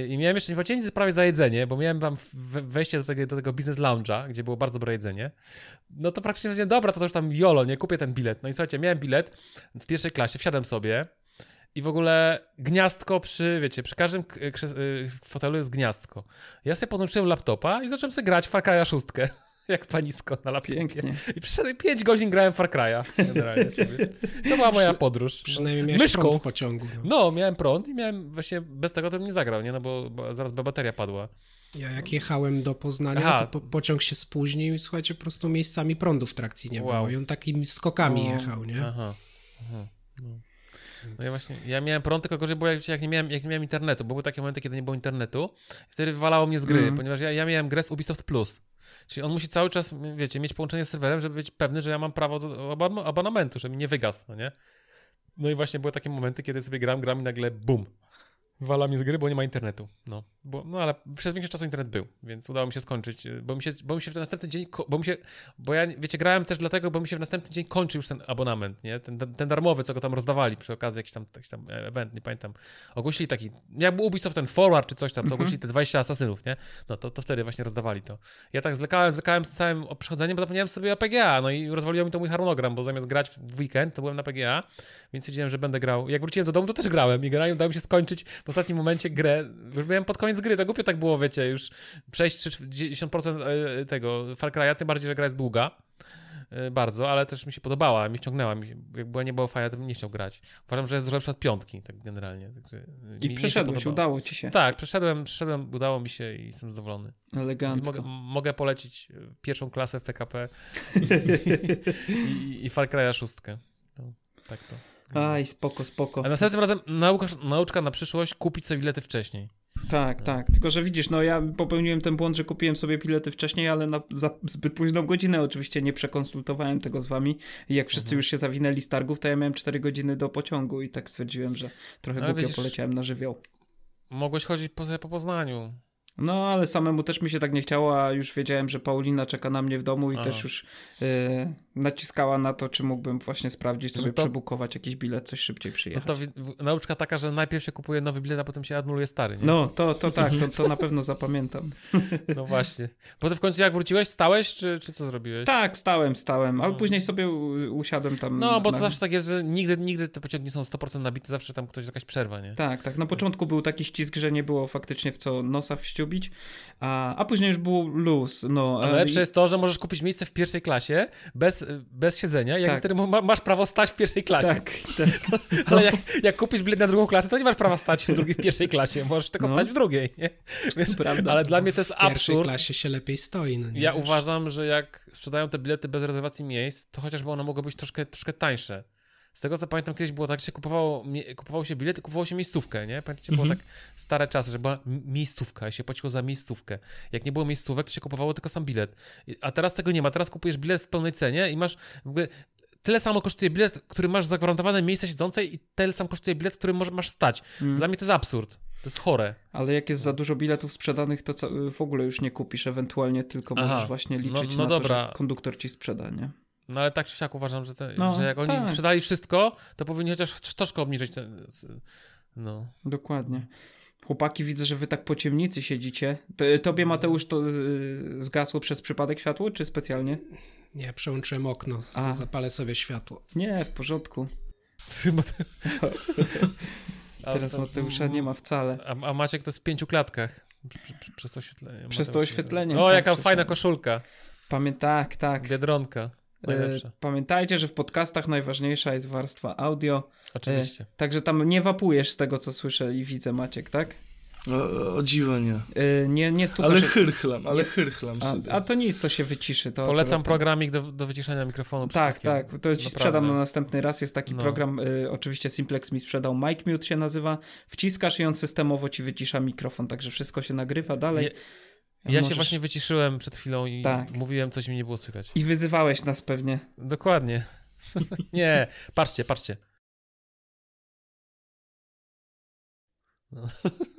I miałem jeszcze nie płacić prawie za jedzenie, bo miałem tam wejście do tego, do tego business lounge'a, gdzie było bardzo dobre jedzenie. No to praktycznie powiedziałem, dobra, to, to już tam jolo, nie kupię ten bilet. No i słuchajcie, miałem bilet w pierwszej klasie, wsiadłem sobie i w ogóle gniazdko przy, wiecie, przy każdym y, fotelu jest gniazdko. Ja sobie podłączyłem laptopa i zacząłem sobie grać w Far Cry'a 6 [laughs] jak panisko na laptopie. Pięknie. I przez 5 godzin grałem Far Cry'a. Generalnie [laughs] sobie. To była moja podróż. Przynajmniej miałeś Myszką. prąd w pociągu. No. no. miałem prąd i miałem właśnie bez tego to bym nie zagrał, nie? No bo, bo zaraz by bateria padła. Ja jak jechałem do Poznania, Aha. to po, pociąg się spóźnił i słuchajcie, po prostu miejscami prądu w trakcji nie wow. było i on takimi skokami jechał, nie? Aha. Aha. No. No ja właśnie, ja miałem prąd, tylko gorzej było jak, jak, nie miałem, jak nie miałem internetu. Były takie momenty, kiedy nie było internetu. Wtedy wywalało mnie z gry, mm. ponieważ ja, ja miałem grę z Ubisoft Plus. Czyli on musi cały czas, wiecie, mieć połączenie z serwerem, żeby być pewny, że ja mam prawo do abonamentu, żeby mi nie wygasł, no nie? No i właśnie były takie momenty, kiedy sobie gram, gram i nagle bum, wala mi z gry, bo nie ma internetu. No, bo, no ale przez większość czasu internet był, więc udało mi się skończyć, y, bo mi się, bo mi się w ten następny dzień, bo mi się, bo ja, wiecie, grałem też dlatego, bo mi się w następny dzień kończy już ten abonament, nie? Ten, ten darmowy, co go tam rozdawali przy okazji jakiś tam, jakiś tam event, nie pamiętam. Ogłosili taki, jak był Ubisoft ten Forward czy coś tam, co mhm. ogłosili te 20 asasynów, nie? No to, to wtedy właśnie rozdawali to. Ja tak zlekałem, zlekałem z całym przechodzeniem, bo zapomniałem sobie o PGA, no i rozwaliło mi to mój harmonogram, bo zamiast grać w weekend, to byłem na PGA, więc wiedziałem, że będę grał. Jak wróciłem do domu, to też grałem i grałem, udało mi się skończyć w ostatnim momencie grę, już byłem pod koniec gry, to głupio tak było, wiecie, już przejść 10% e, tego Far Cry'a, tym bardziej, że gra jest długa e, bardzo, ale też mi się podobała, mi wciągnęła. Jak była nie było fajna, to bym nie chciał grać. Uważam, że jest lepsza od piątki, tak generalnie. Także I mi, przeszedłeś, mi udało ci się. Tak, przeszedłem, przeszedłem, udało mi się i jestem zadowolony. Elegancko. Mogę, mogę, polecić e, pierwszą klasę w PKP [laughs] i, i, i Far Cry'a szóstkę. No, tak to. Aj, spoko, spoko. A następnym razem nauka, nauczka na przyszłość kupić sobie bilety wcześniej. Tak, tak. Tylko, że widzisz, no ja popełniłem ten błąd, że kupiłem sobie bilety wcześniej, ale na za zbyt późną godzinę oczywiście nie przekonsultowałem tego z wami. I jak wszyscy mhm. już się zawinęli z targów, to ja miałem 4 godziny do pociągu i tak stwierdziłem, że trochę no, głupio widzisz, poleciałem na żywioł. Mogłeś chodzić po, po Poznaniu. No, ale samemu też mi się tak nie chciało, a już wiedziałem, że Paulina czeka na mnie w domu i Aha. też już yy, naciskała na to, czy mógłbym właśnie sprawdzić, sobie no to... przebukować jakiś bilet, coś szybciej przyjechać. No to nauczka taka, że najpierw się kupuje nowy bilet, a potem się anuluje stary, nie? No, to, to tak, to, to na [laughs] pewno zapamiętam. [laughs] No właśnie. Potem w końcu jak wróciłeś, stałeś, czy, czy co zrobiłeś? Tak, stałem, stałem, ale no. później sobie usiadłem tam. No, bo to zawsze tak jest, że nigdy, nigdy te pociągi nie są 100% nabite, zawsze tam ktoś jakaś przerwa, nie? Tak, tak. Na początku był taki ścisk, że nie było faktycznie w co nosa wściubić, a, a później już był luz. No, ale lepsze i... jest to, że możesz kupić miejsce w pierwszej klasie bez, bez siedzenia, jak tak. wtedy masz prawo stać w pierwszej klasie. Tak, tak. [laughs] ale jak, jak kupisz bilet na drugą klasę, to nie masz prawa stać w, drugiej, w pierwszej klasie, możesz tylko no. stać w drugiej. Nie? Wiesz, Prawda. Ale dla mnie to jest absurd. W pierwszej klasie się lepiej stoi. No ja wiesz? uważam, że jak sprzedają te bilety bez rezerwacji miejsc, to chociażby one mogą być troszkę, troszkę tańsze. Z tego co pamiętam, kiedyś było tak, że się kupowało, kupowało się bilet i kupowało się miejscówkę, nie? Pamiętacie, było -hmm. tak stare czasy, że była miejscówka i się płaciło za miejscówkę. Jak nie było miejscówek, to się kupowało tylko sam bilet. A teraz tego nie ma. Teraz kupujesz bilet w pełnej cenie i masz jakby tyle samo kosztuje bilet, który masz zagwarantowane miejsce siedzące i tyle samo kosztuje bilet, który masz stać. Mm. Dla mnie to jest absurd. To jest chore. Ale jak jest za dużo biletów sprzedanych, to w ogóle już nie kupisz, ewentualnie tylko Aha. możesz właśnie liczyć no, no na dobra. to, że konduktor ci sprzeda, nie? No ale tak czy siak uważam, że, te, no, że jak oni tak. sprzedali wszystko, to powinni chociaż troszkę obniżyć ten. No. Dokładnie. Chłopaki, widzę, że wy tak po ciemnicy siedzicie. Tobie, Mateusz, to zgasło przez przypadek światło, czy specjalnie? Nie, przełączyłem okno, A. zapalę sobie światło. Nie, w porządku. [laughs] Teraz Mateusza nie ma wcale. A, a Maciek to jest w pięciu klatkach. Przez to oświetlenie. Przez to oświetlenie. O, tak, jaka fajna koszulka. Pamiętam, tak, tak. Biedronka. Najlepsza. Pamiętajcie, że w podcastach najważniejsza jest warstwa audio. Oczywiście. Także tam nie wapujesz z tego, co słyszę i widzę, Maciek, tak? O, o dziwo nie. nie, nie stukasz. Ale chyrchlam, ale chyrchlam a, a, to nic, to się wyciszy. To Polecam programik do, do wyciszenia mikrofonu. Tak, tak, to ci sprzedam na następny raz. Jest taki no. program, y, oczywiście Simplex mi sprzedał, Mic Mute się nazywa. Wciskasz i on systemowo ci wycisza mikrofon, także wszystko się nagrywa dalej. Je ja Możesz... się właśnie wyciszyłem przed chwilą i tak. mówiłem, coś mi nie było słychać. I wyzywałeś nas pewnie. Dokładnie. [laughs] nie, patrzcie, patrzcie. No. [laughs]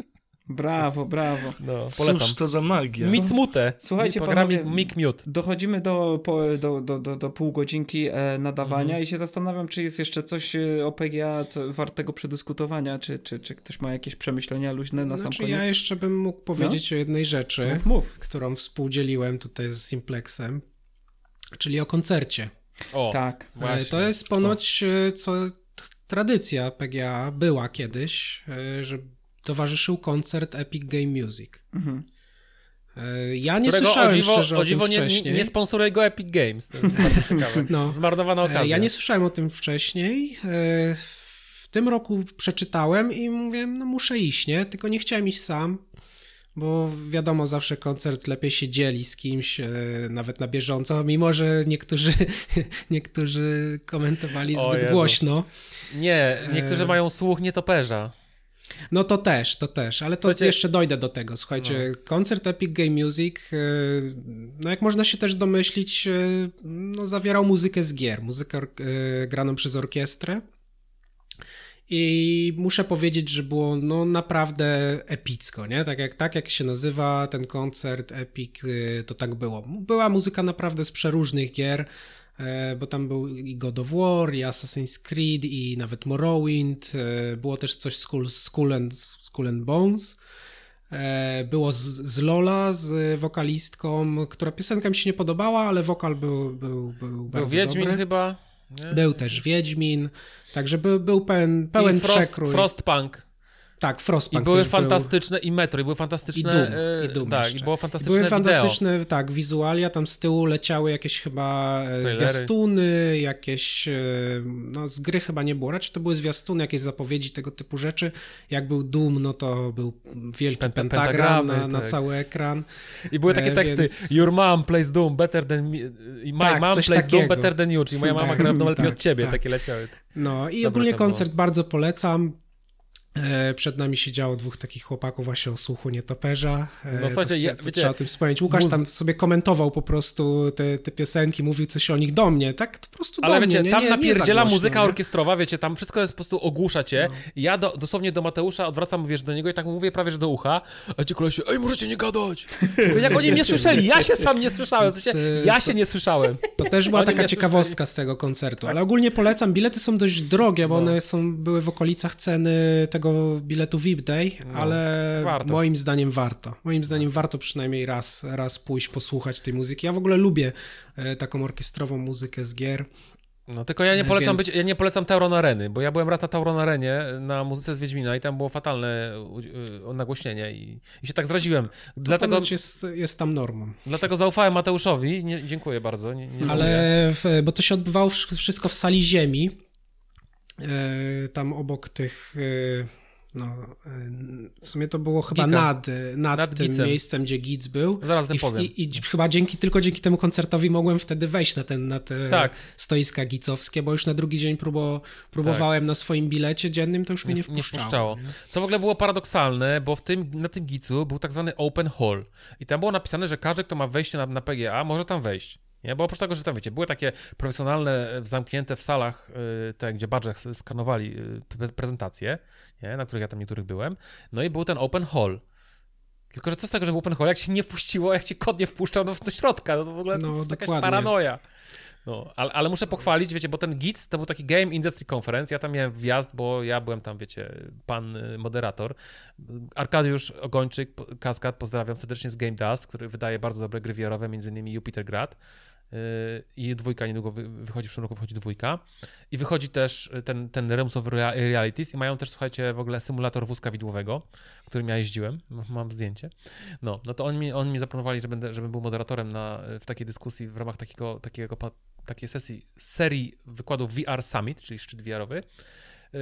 Brawo, brawo. No, polecam. Cóż to za magia. Micmute. Słuchajcie, panowie, Mute. dochodzimy do, do, do, do, do pół godzinki e, nadawania mhm. i się zastanawiam, czy jest jeszcze coś e, o PGA co, wartego przedyskutowania, czy, czy, czy ktoś ma jakieś przemyślenia luźne na znaczy, sam koniec? Ja jeszcze bym mógł powiedzieć no? o jednej rzeczy, mów, mów. którą współdzieliłem tutaj z Simplexem, czyli o koncercie. O, tak. E, właśnie. To jest ponoć o. co tradycja PGA była kiedyś, że towarzyszył koncert Epic Game Music. Mhm. E, ja nie Którego słyszałem o dziwo, szczerze o, o dziwo tym nie, wcześniej. Nie sponsoruje go Epic Games, to jest bardzo [laughs] ciekawe. No. Zmarnowana e, okazja. Ja nie słyszałem o tym wcześniej. E, w tym roku przeczytałem i mówię, no muszę iść, nie? Tylko nie chciałem iść sam, bo wiadomo, zawsze koncert lepiej się dzieli z kimś, nawet na bieżąco, mimo że niektórzy, [laughs] niektórzy komentowali zbyt głośno. Nie, niektórzy mają słuch nietoperza. No to też, to też, ale to Słuchajcie- jeszcze dojdę do tego. Słuchajcie, koncert Epic Game Music, e, no jak można się też domyślić, e, no zawierał muzykę z gier, muzykę e, graną przez orkiestrę. I muszę powiedzieć, że było no naprawdę epicko, nie? Tak jak, tak jak się nazywa ten koncert Epic, to tak było. Była muzyka naprawdę z przeróżnych gier, bo tam był i God of War, i Assassin's Creed, i nawet Morrowind. e, Było też coś z Skull, Skull, and, Skull and Bones. E, Było z, z Lola, z wokalistką, która piosenka mi się nie podobała, ale wokal był, był, był Był bardzo Wiedźmin dobry. chyba. Nie? Był też Wiedźmin, także był, był pełen, pełen I Frost, przekrój. Frostpunk. Tak, I Frostpunk były też był. fantastyczne, i Metro, i były fantastyczne. I Doom, e, i Doom tak, jeszcze. i było I fantastyczne Były wideo. fantastyczne, tak, wizualia, tam z tyłu leciały jakieś chyba e, Trailery. zwiastuny, jakieś, e, no z gry chyba nie było, raczej to były zwiastuny, jakieś zapowiedzi, tego typu rzeczy. Jak był Doom, no to był wielki Pen- pen- pentagram na, tak. cały ekran. I były takie teksty, więc- your mom plays Doom better than me, i my Tak, mom plays Doom takiego. better than you, czyli moja mama Tak, gra w Doom lepiej [laughs] od ciebie, tak. takie leciały. No i ogólnie było. koncert bardzo polecam. E, Przed nami siedziało dwóch takich chłopaków właśnie o słuchu nietoperza. E, No to słuchajcie, chcia- ja- to wiecie, trzeba o tym wspomnieć. Łukasz muz- tam sobie komentował po prostu te, te piosenki, mówił coś o nich do mnie, tak? To po prostu Ale do wiecie, mnie, nie, tam nie, nie napierdziela głośno, muzyka nie? orkiestrowa, wiecie, tam wszystko jest po prostu ogłusza cię. I ja do, dosłownie do Mateusza odwracam, wiesz, do niego i tak mu mówię prawie, że do ucha, a ci kolesie, ej, możecie nie gadać. To jak oni mnie [laughs] słyszeli, ja się sam nie słyszałem, Więc, sensie, e, ja to- się nie słyszałem. To też była Oni taka ciekawostka z tego koncertu, ale ogólnie polecam. Bilety są dość drogie, bo No. one są, były w okolicach ceny tego biletu VIP Day, ale warto. moim zdaniem warto. Moim zdaniem warto przynajmniej raz, raz pójść posłuchać tej muzyki. Ja w ogóle lubię e, taką orkiestrową muzykę z gier. No tylko ja nie polecam Więc- być, ja nie polecam Tauron Areny, bo ja byłem raz na Tauron Arenie na muzyce z Wiedźmina i tam było fatalne nagłośnienie i, i się tak zraziłem. Dlatego, jest, jest tam normą. dlatego zaufałem Mateuszowi, nie, dziękuję bardzo. Nie, nie. Ale, w, bo to się odbywało wsz- wszystko w sali ziemi, e, tam obok tych, e, no, e, w sumie to było chyba Gika. nad, nad, Nad tym Gicem. miejscem, gdzie Gic był. Zaraz I, powiem. I, I chyba dzięki, tylko dzięki temu koncertowi mogłem wtedy wejść na, ten, na te Tak. stoiska gicowskie, bo już na drugi dzień próbo, próbowałem na swoim bilecie dziennym, to już mnie nie Tak. nie wpuszczało. wpuszczało. nie? Co w ogóle było paradoksalne, bo w tym, na tym gicu był tak zwany open hall. I tam było napisane, że każdy, kto ma wejście na, na PGA, może tam wejść. Nie? Bo oprócz tego, że tam, wiecie, były takie profesjonalne, e, zamknięte w salach, y, te, gdzie badże s- skanowali pre- prezentacje, nie? na których ja tam niektórych byłem, no i był ten open hall. Tylko, że co z tego, że był open hall, jak się nie wpuściło, jak cię kod nie wpuszczał do, do środka, no to w ogóle to No, jest jakaś paranoja. No, ale, ale muszę pochwalić, wiecie, bo ten GITS to był taki Game Industry Conference, ja tam miałem wjazd, bo ja byłem tam, wiecie, pan y, moderator. Arkadiusz Ogończyk, Kaskad, pozdrawiam serdecznie z Game Dust, który wydaje bardzo dobre gry VR-owe, między innymi Jupiter Grad. Y, I dwójka niedługo wy- wychodzi, w przyszłym roku wychodzi dwójka. I wychodzi też ten, ten Realms of Rea- Realities i mają też, słuchajcie, w ogóle symulator wózka widłowego, którym ja jeździłem, mam zdjęcie. No, no to oni mi, oni mi zaplanowali, że będę, żebym był moderatorem na, w takiej dyskusji w ramach takiego, takiego, takiej sesji, serii wykładów VR Summit, czyli szczyt VR-owy. Yy,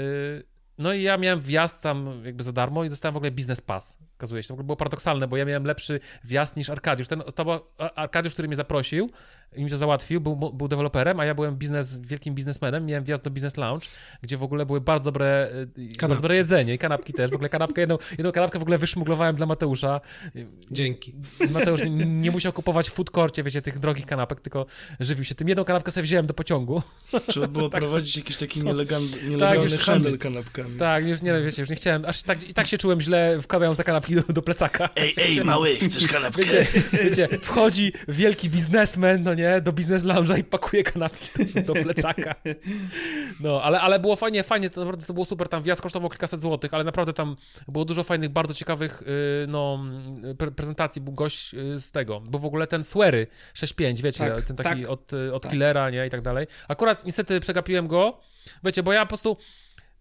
No i ja miałem wjazd tam jakby za darmo i dostałem w ogóle biznes pass. Okazuje się, to było paradoksalne, bo ja miałem lepszy wjazd niż Arkadiusz. Ten, to był Ar- Arkadiusz, który mnie zaprosił i mi to załatwił, był, był deweloperem, a ja byłem biznes, wielkim biznesmenem, miałem wjazd do Business Lounge, gdzie w ogóle były bardzo dobre, yy, bardzo dobre jedzenie i kanapki też. W ogóle kanapkę, jedną, jedną kanapkę w ogóle wyszmuglowałem dla Mateusza. Dzięki. Mateusz nie, nie musiał kupować w food courcie, wiecie, tych drogich kanapek, tylko żywił się tym. Jedną kanapkę sobie wziąłem do pociągu. [laughs] Trzeba było prowadzić jakiś taki nielegalny, Tak, nielegalny już handel szamy. kanapkami. Tak, już nie wiem, wiecie, już nie chciałem, aż tak, i tak się czułem źle wkładając te kanapki do, do plecaka. Ej, ej, mały, chcesz kanapkę? Wiecie, wiecie, wchodzi wielki biznesmen, no nie, do biznes lounge'a i pakuje kanapki do, do plecaka. No, ale, ale było fajnie, fajnie, to naprawdę to było super, tam wjazd kosztował kilkaset złotych, ale naprawdę tam było dużo fajnych, bardzo ciekawych, y, no, pre prezentacji, był gość y, z tego, bo w ogóle ten Swery 6.5, wiecie, Tak, ten taki tak, od, y, od tak. Killera, nie, i tak dalej. Akurat niestety przegapiłem go, wiecie, bo ja po prostu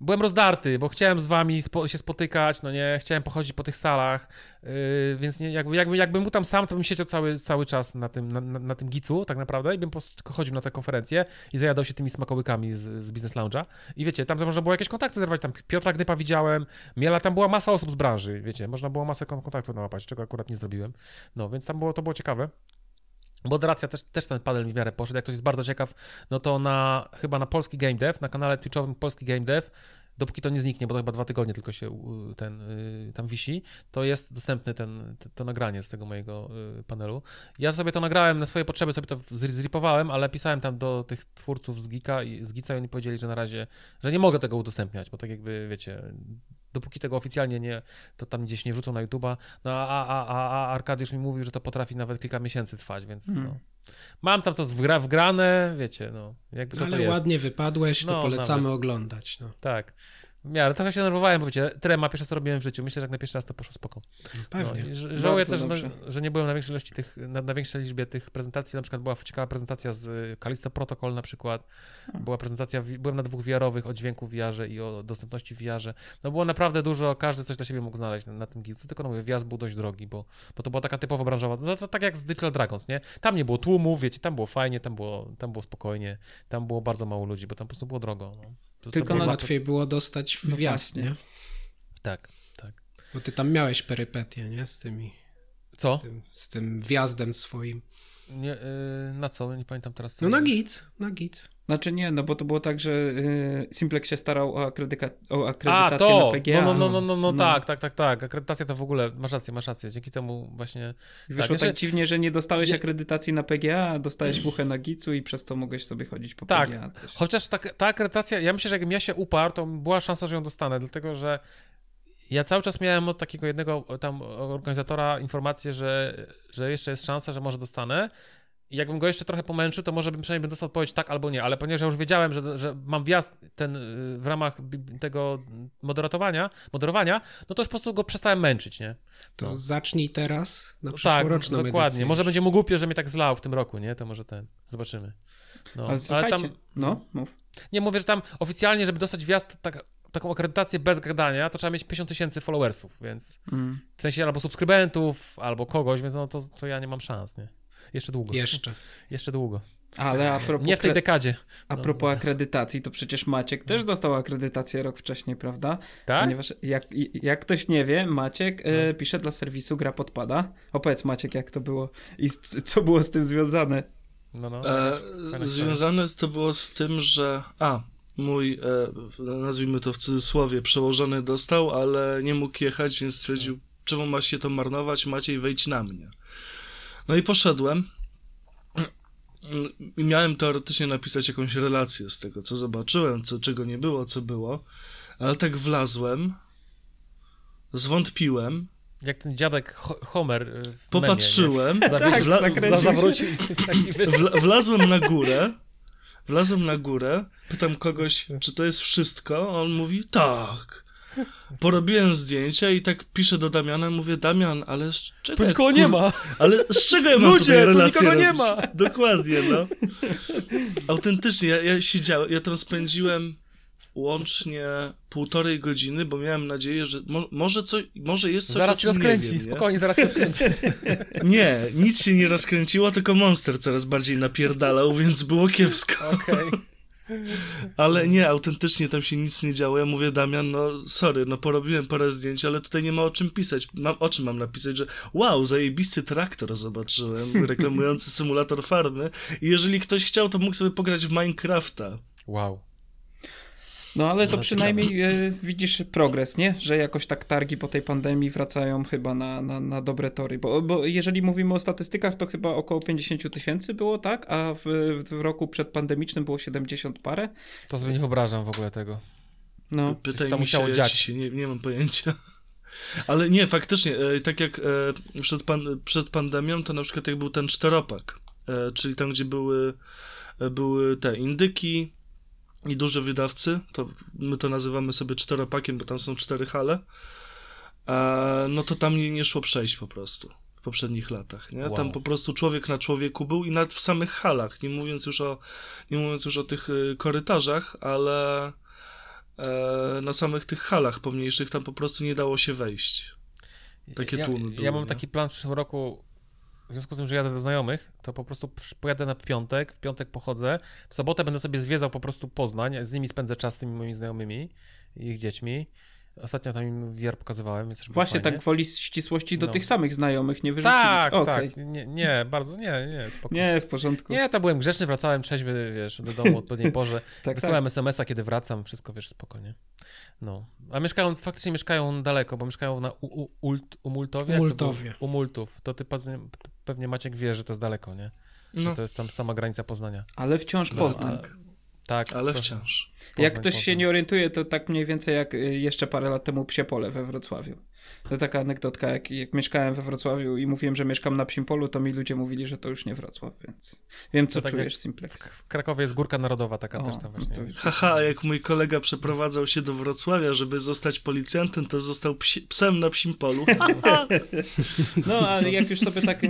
byłem rozdarty, bo chciałem z wami spo, się spotykać, no nie, chciałem pochodzić po tych salach, yy, więc nie, jakby, jakby, jakbym był tam sam, to bym siedział cały, cały czas na tym, na, na, na tym gicu tak naprawdę i bym po prostu tylko chodził na te konferencje i zajadał się tymi smakołykami z, z Business Lounge'a. I wiecie, tam można było jakieś kontakty zerwać, tam Piotra Gnypa widziałem, Miela, tam była masa osób z branży, wiecie, można było masę kon- kontaktów nałapać, czego akurat nie zrobiłem. No, więc tam było, to było ciekawe. Moderacja też, też ten panel mi w miarę poszedł. Jak ktoś jest bardzo ciekaw, no to na chyba na polski Game Dev, na kanale Twitchowym Polski Game Dev dopóki to nie zniknie, bo to chyba dwa tygodnie tylko się ten y, tam wisi, to jest dostępny ten, to, nagranie z tego mojego y, panelu. Ja sobie to nagrałem na swoje potrzeby, sobie to zri- zripowałem, ale pisałem tam do tych twórców z Geeka i z Gica i oni powiedzieli, że na razie, że nie mogę tego udostępniać, bo tak jakby, wiecie, dopóki tego oficjalnie nie, to tam gdzieś nie wrzucą na YouTube'a, no a, a, a, a, Arkadiusz mi mówił, że to potrafi nawet kilka miesięcy trwać, więc Hmm. no. Mam tam to wgra, wgrane, wiecie, no, jakby to Ale jest. ładnie wypadłeś, to No, polecamy nawet. oglądać. No. Tak. W miarę, trochę się denerwowałem, bo wiecie, trema pierwsze co robiłem w życiu. Myślę, że jak na pierwszy raz to poszło spoko. Pewnie. No, i ż- żałuję też, no, że nie byłem na większej ilości tych, na, na większej liczbie tych prezentacji. Na przykład była ciekawa prezentacja z y, Kalisto Protocol na przykład. Była prezentacja, byłem na dwóch VR-owych o dźwięku w VR i o dostępności w VR. No było naprawdę dużo, każdy coś dla siebie mógł znaleźć na, na tym gilcu, tylko no mówię, wjazd był dość drogi, bo, bo to była taka typowo branżowa, no to tak jak z Digital Dragons, nie? Tam nie było tłumów, wiecie, tam było fajnie, tam było, tam było spokojnie, tam było bardzo mało ludzi, bo tam po prostu było drogo. No. To, Tylko to było Łatwiej było dostać No wjazd, nie? Tak, tak. Bo ty tam miałeś perypetie, nie? Z tymi... Co? Z tym, z tym wjazdem swoim. Nie, y, na co? Nie pamiętam teraz. Co No na gic, na gic. Znaczy nie, no bo to było tak, że y, Simplex się starał o, akredyka- o akredytację A, to! na PGA. No, no, no, no, no, tak, tak, tak, tak. Akredytacja to w ogóle, masz rację, masz rację. Dzięki temu właśnie... I Wyszło Tak, tak, jeszcze- dziwnie, że nie dostałeś Nie- akredytacji na PGA, a dostałeś buchę na gicu i przez to mogłeś sobie chodzić po Tak. PGA też. Chociaż ta, ta akredytacja, ja myślę, że jakbym ja się uparł, to była szansa, że ją dostanę, dlatego że ja cały czas miałem od takiego jednego tam organizatora informację, że, że jeszcze jest szansa, że może dostanę. I jakbym go jeszcze trochę pomęczył, to może bym przynajmniej bym dostał odpowiedź tak albo nie, ale ponieważ ja już wiedziałem, że, że mam wjazd ten y, w ramach tego moderatowania, moderowania, no to już po prostu go przestałem męczyć, nie? To No. zacznij teraz na tak, przyszłoroczną dokładnie. edycję. Może będzie mu głupio, że mnie tak zlał w tym roku, nie? To może ten, zobaczymy. No, Ale słuchajcie, tam, no, mów. nie mówię, że tam oficjalnie, żeby dostać wjazd, tak, taką akredytację bez gadania, to trzeba mieć 50 tysięcy followersów, więc Mm. w sensie albo subskrybentów, albo kogoś, więc no to, to ja nie mam szans, nie? Jeszcze długo. Jeszcze. [laughs] Jeszcze długo. Ale a propos, Nie w tej dekadzie. a no. propos akredytacji, to przecież Maciek też dostał akredytację rok wcześniej, prawda? Tak? Ponieważ jak, jak ktoś nie wie, Maciek No. e, pisze dla serwisu Gra Podpada. Opowiedz Maciek, jak to było i z, co było z tym związane. No, no. E, związane to było z tym, że a, mój, e, nazwijmy to w cudzysłowie, przełożony dostał, ale nie mógł jechać, więc stwierdził, czemu ma się to marnować, Maciej, wejdź na mnie. No i poszedłem i miałem teoretycznie napisać jakąś relację z tego, co zobaczyłem, co, czego nie było, co było, ale tak wlazłem, zwątpiłem, Jak ten dziadek Ho- Homer w memie, popatrzyłem, nie? Tak, za, się. zawrócił wyszedł. Wla, wlazłem na górę, wlazłem na górę, pytam kogoś, czy to jest wszystko, a on mówi, tak. Porobiłem zdjęcia i tak piszę do Damiana, mówię, Damian, ale z czego... Tu nikogo nie ma. Ale z czego ja mam Ludzie, tu nikogo nie robić? ma. Dokładnie, no. Autentycznie, ja, ja siedziałem, ja tam spędziłem łącznie półtorej godziny, bo miałem nadzieję, że mo, może, coś, może jest coś, Zaraz się rozkręci, wiem, nie? spokojnie, zaraz się rozkręci. [laughs] Nie, nic się nie rozkręciło, tylko monster coraz bardziej napierdalał, więc było kiepsko. Okej. [laughs] Ale nie, autentycznie tam się nic nie działo. Ja mówię, Damian, no sorry, no porobiłem parę zdjęć, ale tutaj nie ma o czym pisać. Mam, o czym mam napisać, że wow, zajebisty traktor zobaczyłem, [laughs] reklamujący symulator farmy i jeżeli ktoś chciał, to mógł sobie pograć w Minecrafta. Wow. No ale to No, przynajmniej e, widzisz progres, nie? Że jakoś tak targi po tej pandemii wracają chyba na, na, na dobre tory. Bo, bo jeżeli mówimy o statystykach, to chyba około 50 tysięcy było, tak? A w, w roku przedpandemicznym było 70 parę. To sobie nie wyobrażam w ogóle tego. No. Pytaj mi musiało się, ja dziać. nie, nie mam pojęcia. Ale nie, faktycznie, e, tak jak e, przed, pan, przed pandemią, to na przykład jak był ten czteropak, e, czyli tam, gdzie były, były te indyki i duże wydawcy, to my to nazywamy sobie czteropakiem, bo tam są cztery hale, e, no to tam nie, nie szło przejść po prostu w poprzednich latach, nie? Wow. Tam po prostu człowiek na człowieku był i nawet w samych halach, nie mówiąc już o, nie mówiąc już o tych e, korytarzach, ale e, na samych tych halach pomniejszych tam po prostu nie dało się wejść. Takie ja, tłumy Ja były, mam nie? taki plan w przyszłym roku, w związku z tym, że jadę do znajomych, to po prostu pojadę na piątek, w piątek pochodzę, w sobotę będę sobie zwiedzał po prostu Poznań, z nimi spędzę czas z tymi moimi znajomymi i ich dziećmi, Ostatnio tam im VR pokazywałem, więc też Właśnie tak gwoli ścisłości do No. tych samych znajomych nie wyrzucili. Tak, Okej. tak. Nie, nie, bardzo, nie, nie, spoko. Nie, w porządku. Nie, tam byłem grzeczny, wracałem trzeźwy, wiesz, do domu o odpowiedniej [laughs] porze. tak, Wysyłałem SMS-a, kiedy wracam, wszystko, wiesz, spokojnie. No. A mieszkają, faktycznie mieszkają daleko, bo mieszkają na U, U, Ult, Umultowie? Umultowie. Umultów. To ty pewnie, Maciek wie, że to jest daleko, nie? Że No, to jest tam sama granica Poznania. Ale wciąż No, Poznań. a- Tak. ale to- wciąż. Jak Poznań, ktoś się Poznań. nie orientuje, to tak mniej więcej jak y, jeszcze parę lat temu Psie Pole we Wrocławiu. To taka anegdotka, jak, jak mieszkałem we Wrocławiu i mówiłem, że mieszkam na Psim Polu, to mi ludzie mówili, że to już nie Wrocław, więc wiem, co tak czujesz, jak Simplex. W Krakowie jest Górka Narodowa taka O, też tam no właśnie. to- Haha, jak mój kolega przeprowadzał się do Wrocławia, żeby zostać policjantem, to został psi, psem na psim polu. [laughs] [laughs] No, ale jak już sobie tak nie,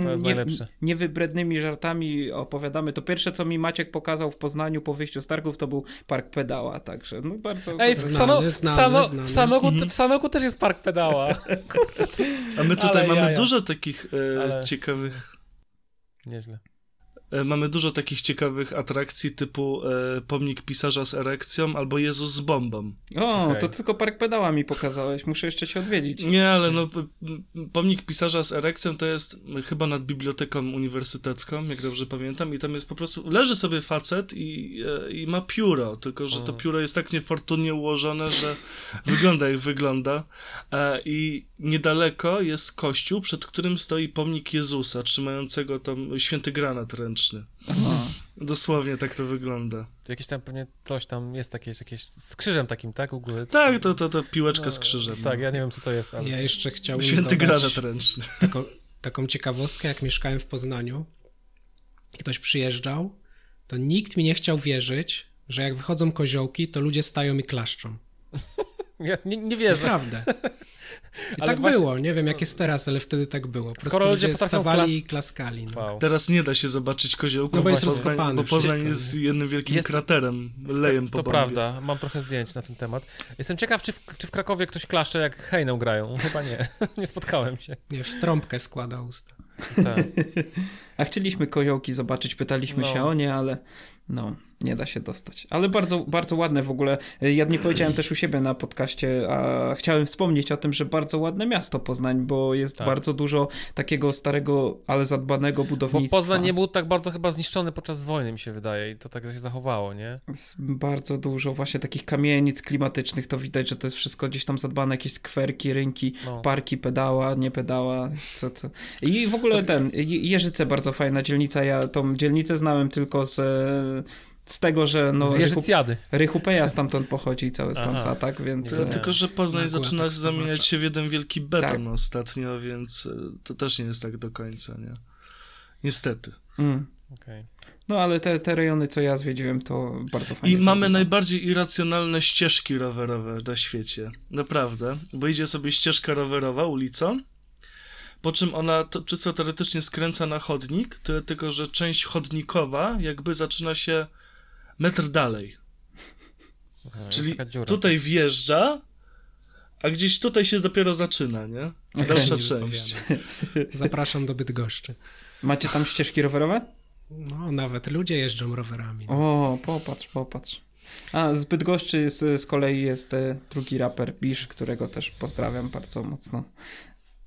niewybrednymi żartami opowiadamy, to pierwsze, co mi Maciek pokazał w Poznaniu po wyjściu z targów, to był park pedała, także no bardzo... Ej, w, Znany, w, znany, w, Sanoku, w Sanoku też jest park pedała. [laughs] [laughs] A my tutaj Ale mamy jaja. dużo takich e, Ale- ciekawych Nieźle. E, Mamy dużo takich ciekawych atrakcji typu e, pomnik pisarza z erekcją albo Jezus z bombą. O, Okej. to tylko park pedała mi pokazałeś, muszę jeszcze się odwiedzić. Nie, ale no pomnik pisarza z erekcją to jest chyba nad biblioteką uniwersytecką, jak dobrze pamiętam, i tam jest po prostu, leży sobie facet i, e, i ma pióro, tylko że to pióro jest tak niefortunnie ułożone, że [laughs] wygląda jak wygląda. E, I niedaleko jest kościół, przed którym stoi pomnik Jezusa, trzymającego tam święty granat ręczny. Aha. Dosłownie tak to wygląda. To jakieś tam pewnie coś tam jest jakieś, jakieś z krzyżem takim, tak? U góry. Tak, to, to, to piłeczka No, z krzyżem. Tak, ja nie wiem co to jest, ale... Ja jeszcze chciałbym Święty granat ręczny. taką, taką ciekawostkę, jak mieszkałem w Poznaniu i ktoś przyjeżdżał, to nikt mi nie chciał wierzyć, że jak wychodzą koziołki, to ludzie stają i klaszczą. [laughs] Ja nie, nie wierzę. Naprawdę. I Ale tak właśnie- było, nie wiem jak jest teraz, ale wtedy tak było. Po Skoro ludzie stawali klas- i klaskali. No. Wow. Teraz nie da się zobaczyć koziołków, No bo jest Poznań- bo Poznań jest jednym wielkim Jest- kraterem, lejem po To bombie. prawda, mam trochę zdjęć na ten temat. Jestem ciekaw, czy w, czy w Krakowie ktoś klaszcze jak hejną grają. [laughs] Chyba nie. [laughs] nie spotkałem się. Nie, w trąbkę składa usta. Tak. [laughs] A chcieliśmy koziołki zobaczyć, pytaliśmy No. się o nie, ale no, nie da się dostać. Ale bardzo, bardzo ładne w ogóle. Ja nie powiedziałem też u siebie na podcaście, a chciałem wspomnieć o tym, że bardzo ładne miasto Poznań, bo jest Tak. bardzo dużo takiego starego, ale zadbanego Bo budownictwa. Poznań nie był tak bardzo chyba zniszczony podczas wojny, mi się wydaje, i to tak się zachowało, nie? Jest bardzo dużo właśnie takich kamienic klimatycznych, to widać, że to jest wszystko gdzieś tam zadbane, jakieś skwerki, rynki, No. parki, pedała, nie pedała, co, co. I w ogóle ten, Je- Jeżyce bardzo fajna dzielnica, ja tą dzielnicę znałem tylko z, z tego, że no Z Rychu, Jeżycjady. Rychu Peja stamtąd pochodzi cały Aha. stan atak, więc... Nie. No, e, tylko, że Poznań Nakład zaczyna eksploatacji. zamieniać się w jeden wielki beton Tak. ostatnio, więc e, to też nie jest tak do końca, nie? Niestety. Mm. Okej. No ale te, te rejony, co ja zwiedziłem, to bardzo I fajnie. to mamy wygląda. najbardziej irracjonalne ścieżki rowerowe na świecie. Naprawdę. Bo idzie sobie ścieżka rowerowa ulicą, po czym ona to, czysto teoretycznie skręca na chodnik, tyle tylko, że część chodnikowa jakby zaczyna się metr dalej. Aha, Czyli tutaj wjeżdża, a gdzieś tutaj się dopiero zaczyna, nie? Dalsza Nie część. [laughs] Zapraszam do Bydgoszczy. Macie tam ścieżki rowerowe? No, nawet ludzie jeżdżą rowerami. O, popatrz, popatrz. A z Bydgoszczy z, z kolei jest e, drugi raper Bisz, którego też pozdrawiam bardzo mocno.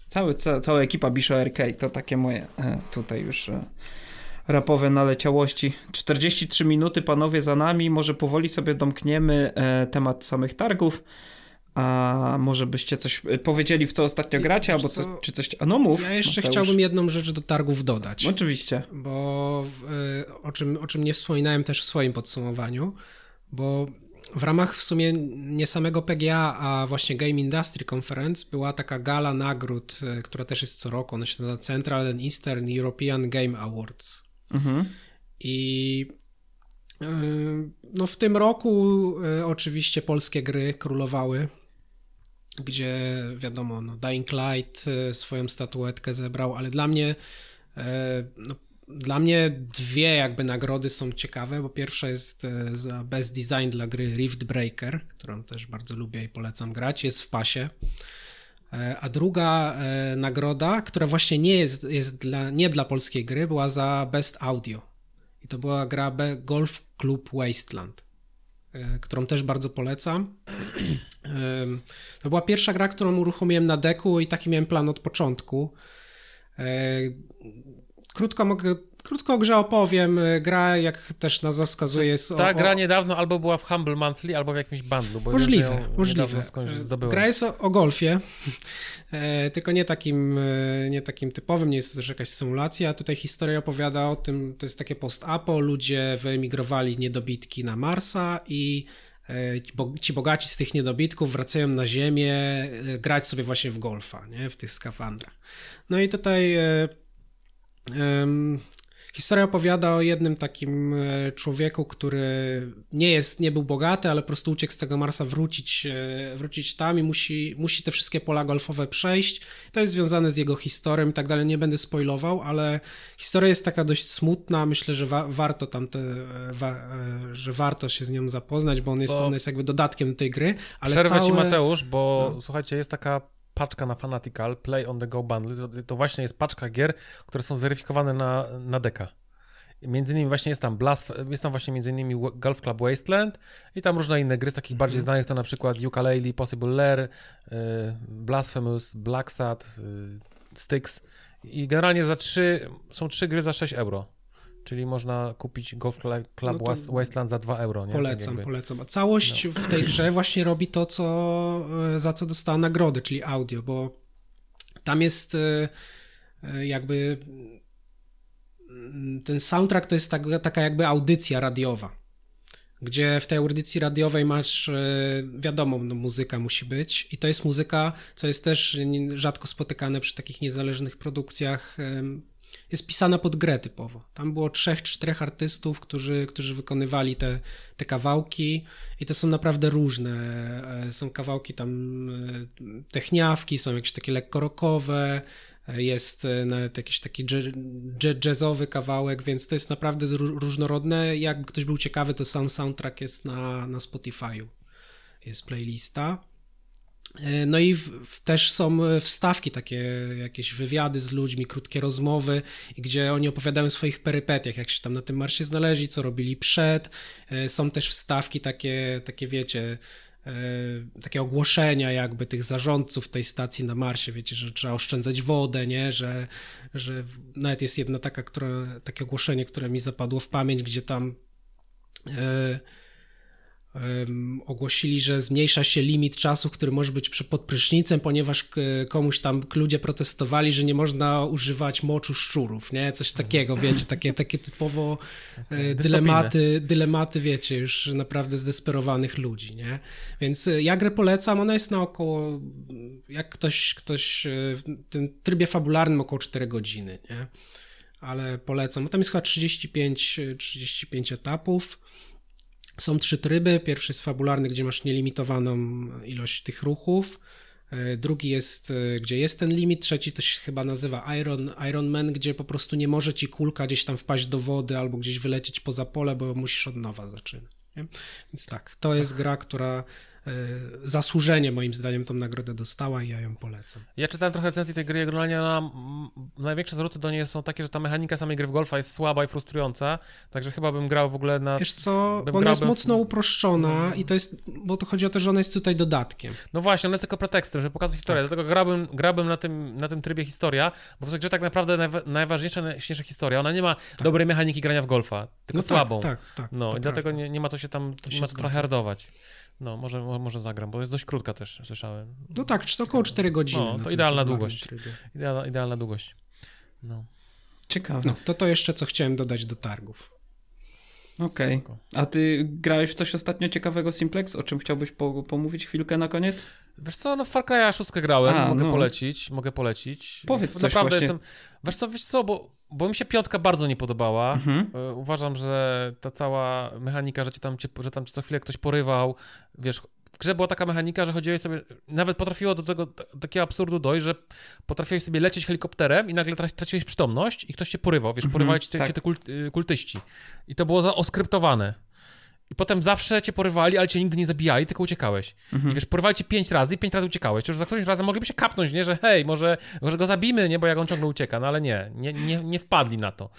Cały, ca, cała ekipa Bisho RK to takie moje e, tutaj już e, rapowe naleciałości. 43 minuty panowie za nami, może powoli sobie domkniemy e, temat samych targów. A może byście coś e, powiedzieli, w co ostatnio gracie, albo co? czy coś... A no mów. Ja jeszcze Mateusz. chciałbym jedną rzecz do targów dodać. Oczywiście. bo y, o czym, o czym nie wspominałem też w swoim podsumowaniu, bo w ramach w sumie nie samego PGA, a właśnie Game Industry Conference była taka gala nagród, y, która też jest co roku, ona się nazywa Central and Eastern European Game Awards. Mhm. I y, no w tym roku y, oczywiście polskie gry królowały, gdzie wiadomo, no Dying Light y, swoją statuetkę zebrał, ale dla mnie no, dla mnie dwie jakby nagrody są ciekawe, bo pierwsza jest za Best Design dla gry Rift Breaker, którą też bardzo lubię i polecam grać, jest w pasie. E, A druga e, nagroda, która właśnie nie jest, jest dla, nie dla polskiej gry, była za Best Audio. I to była gra Golf Club Wasteland. e, którą też bardzo polecam. [clears throat] To była pierwsza gra, którą uruchomiłem na deku i taki miałem plan od początku. Krótko mogę, krótko o grze opowiem. E, Gra, jak też nazwa wskazuje, jest Ta o, gra o, niedawno albo była w Humble Monthly, albo w jakimś bundlu. Bo Możliwe, możliwe. zdobyłem. Gra jest o, o golfie, e, tylko nie takim, e, nie takim typowym, nie jest to też jakaś symulacja. Tutaj historia opowiada o tym, to jest takie post-apo, ludzie wyemigrowali niedobitki na Marsa i e, ci bo- ci bogaci z tych niedobitków wracają na Ziemię e, grać sobie właśnie w golfa, nie? w tych skafandrach. No i tutaj e, em, Historia opowiada o jednym takim e, człowieku, który nie jest, nie był bogaty, ale po prostu uciekł z tego Marsa wrócić, e, wrócić tam i musi, musi te wszystkie pola golfowe przejść. To jest związane z jego historią i tak dalej. Nie będę spoilował, ale historia jest taka dość smutna. Myślę, że wa- warto tam te, e, wa- że warto się z nią zapoznać, bo on jest, Bo- jest jakby dodatkiem tej gry. Ale Przerwę ci Mateusz, bo No. słuchajcie, jest taka paczka na Fanatical, Play on the Go Bundle, to, to właśnie jest paczka gier, które są zweryfikowane na, na deka. Między innymi właśnie jest tam Blast, jest tam właśnie między innymi Golf Club Wasteland i tam różne inne gry z takich bardziej znanych, to na przykład Ukulele, Possible Lair, y, Blasphemous, Black Sat, y, Styx i generalnie za trzy, są trzy gry za 6 euro. Czyli można kupić Golf Club No Wasteland za 2 euro. Nie? Polecam, tak polecam. A całość w tej grze właśnie robi to, co, e, za co dostała nagrodę, czyli audio, bo tam jest e, e, jakby mm, ten soundtrack to jest tak, taka jakby audycja radiowa, gdzie w tej audycji radiowej masz, wiadomo, no, muzyka musi być i to jest muzyka, co jest też rzadko spotykane przy takich niezależnych produkcjach, jest pisana pod grę typowo. Tam było trzech, czterech artystów, którzy, którzy wykonywali te, te kawałki i to są naprawdę różne. E, Są kawałki tam e, techniawki, są jakieś takie lekko rockowe, e, jest nawet jakiś taki jazzowy kawałek, więc to jest naprawdę różnorodne. Jak ktoś był ciekawy, to sam soundtrack jest na, na Spotify'u. Jest playlista. E, No i w, w, też są e, wstawki, takie jakieś wywiady z ludźmi, krótkie rozmowy, gdzie oni opowiadają o swoich perypetiach, jak się tam na tym marsie znaleźli, co robili przed. E, Są też wstawki takie, takie wiecie, takie ogłoszenia jakby tych zarządców tej stacji na Marsie, wiecie, że trzeba oszczędzać wodę, nie, że, że nawet jest jedna taka, która, takie ogłoszenie, które mi zapadło w pamięć, gdzie tam em, ogłosili, że zmniejsza się limit czasu, który może być pod prysznicem, ponieważ k- komuś tam ludzie protestowali, że nie można używać moczu szczurów, nie? Coś takiego, wiecie, takie, takie typowo e, dylematy, dylematy, wiecie, już naprawdę zdesperowanych ludzi, nie? Więc e, ja grę polecam, ona jest na około, jak ktoś, ktoś e, w tym trybie fabularnym około 4 godziny, nie? Ale polecam. Tam jest chyba 35, e, 35 etapów. Są trzy tryby. Pierwszy jest fabularny, gdzie masz nielimitowaną ilość tych ruchów. E, Drugi jest, e, gdzie jest ten limit. Trzeci to się chyba nazywa Iron, Iron Man, gdzie po prostu nie może ci kulka gdzieś tam wpaść do wody albo gdzieś wylecieć poza pole, bo musisz od nowa zaczynać. Więc tak, to jest gra, która zasłużenie moim zdaniem tą nagrodę dostała i ja ją polecam. Ja czytałem trochę recenzji tej gry, generalnie ona, największe zarzuty do niej są takie, że ta mechanika samej gry w golfa jest słaba i frustrująca, także chyba bym grał w ogóle na... Wiesz co, bym bo ona jest grałbym- mocno uproszczona i to jest, bo to chodzi o to, że ona jest tutaj dodatkiem. No właśnie, ona jest tylko pretekstem, żeby pokazać historię, Tak. dlatego grałbym, grałbym na, tym, na tym trybie historia, bo w tej grze tak naprawdę najwa- najważniejsza, najśniejsza historia, ona nie ma dobrej mechaniki grania w golfa, tylko No słabą. Tak, tak, tak. No i dlatego nie, nie ma co się tam, nie ma co trochę hardować. No, może, mo- może zagram, bo jest dość krótka też, słyszałem. No tak, czy to około 4 godziny. No, na to idealna długość. Idealna, idealna długość. No. Ciekawe. No, to to jeszcze co chciałem dodać do targów. Okej. Spoko. A ty grałeś w coś ostatnio ciekawego Simplex? O czym chciałbyś po, pomówić chwilkę na koniec? Wiesz co, no w Far Cry'a 6 grałem, A, mogę no. polecić, mogę polecić. Powiedz coś Naprawdę właśnie. jestem... Wiesz co, wiesz co, bo, bo mi się piątka bardzo nie podobała. Mhm. E, Uważam, że ta cała mechanika, że, cię tam, że tam cię co chwilę ktoś porywał, wiesz, w grze była taka mechanika, że chodziłeś sobie, nawet potrafiło do tego takiego absurdu dojść, że potrafiłeś sobie lecieć helikopterem i nagle tra- traciłeś przytomność i ktoś cię porywał, wiesz, Mhm, porywali cię, tak. cię te y, kultyści. I to było za oskryptowane. I potem zawsze cię porywali, ale cię nigdy nie zabijali, tylko uciekałeś. Mhm. I wiesz, porywali cię pięć razy i pięć razy uciekałeś. To już za którymś razem mogliby się kapnąć, nie? Że hej, może, może go zabijmy, nie? Bo jak on ciągle ucieka. No ale nie, nie, nie, nie wpadli na to.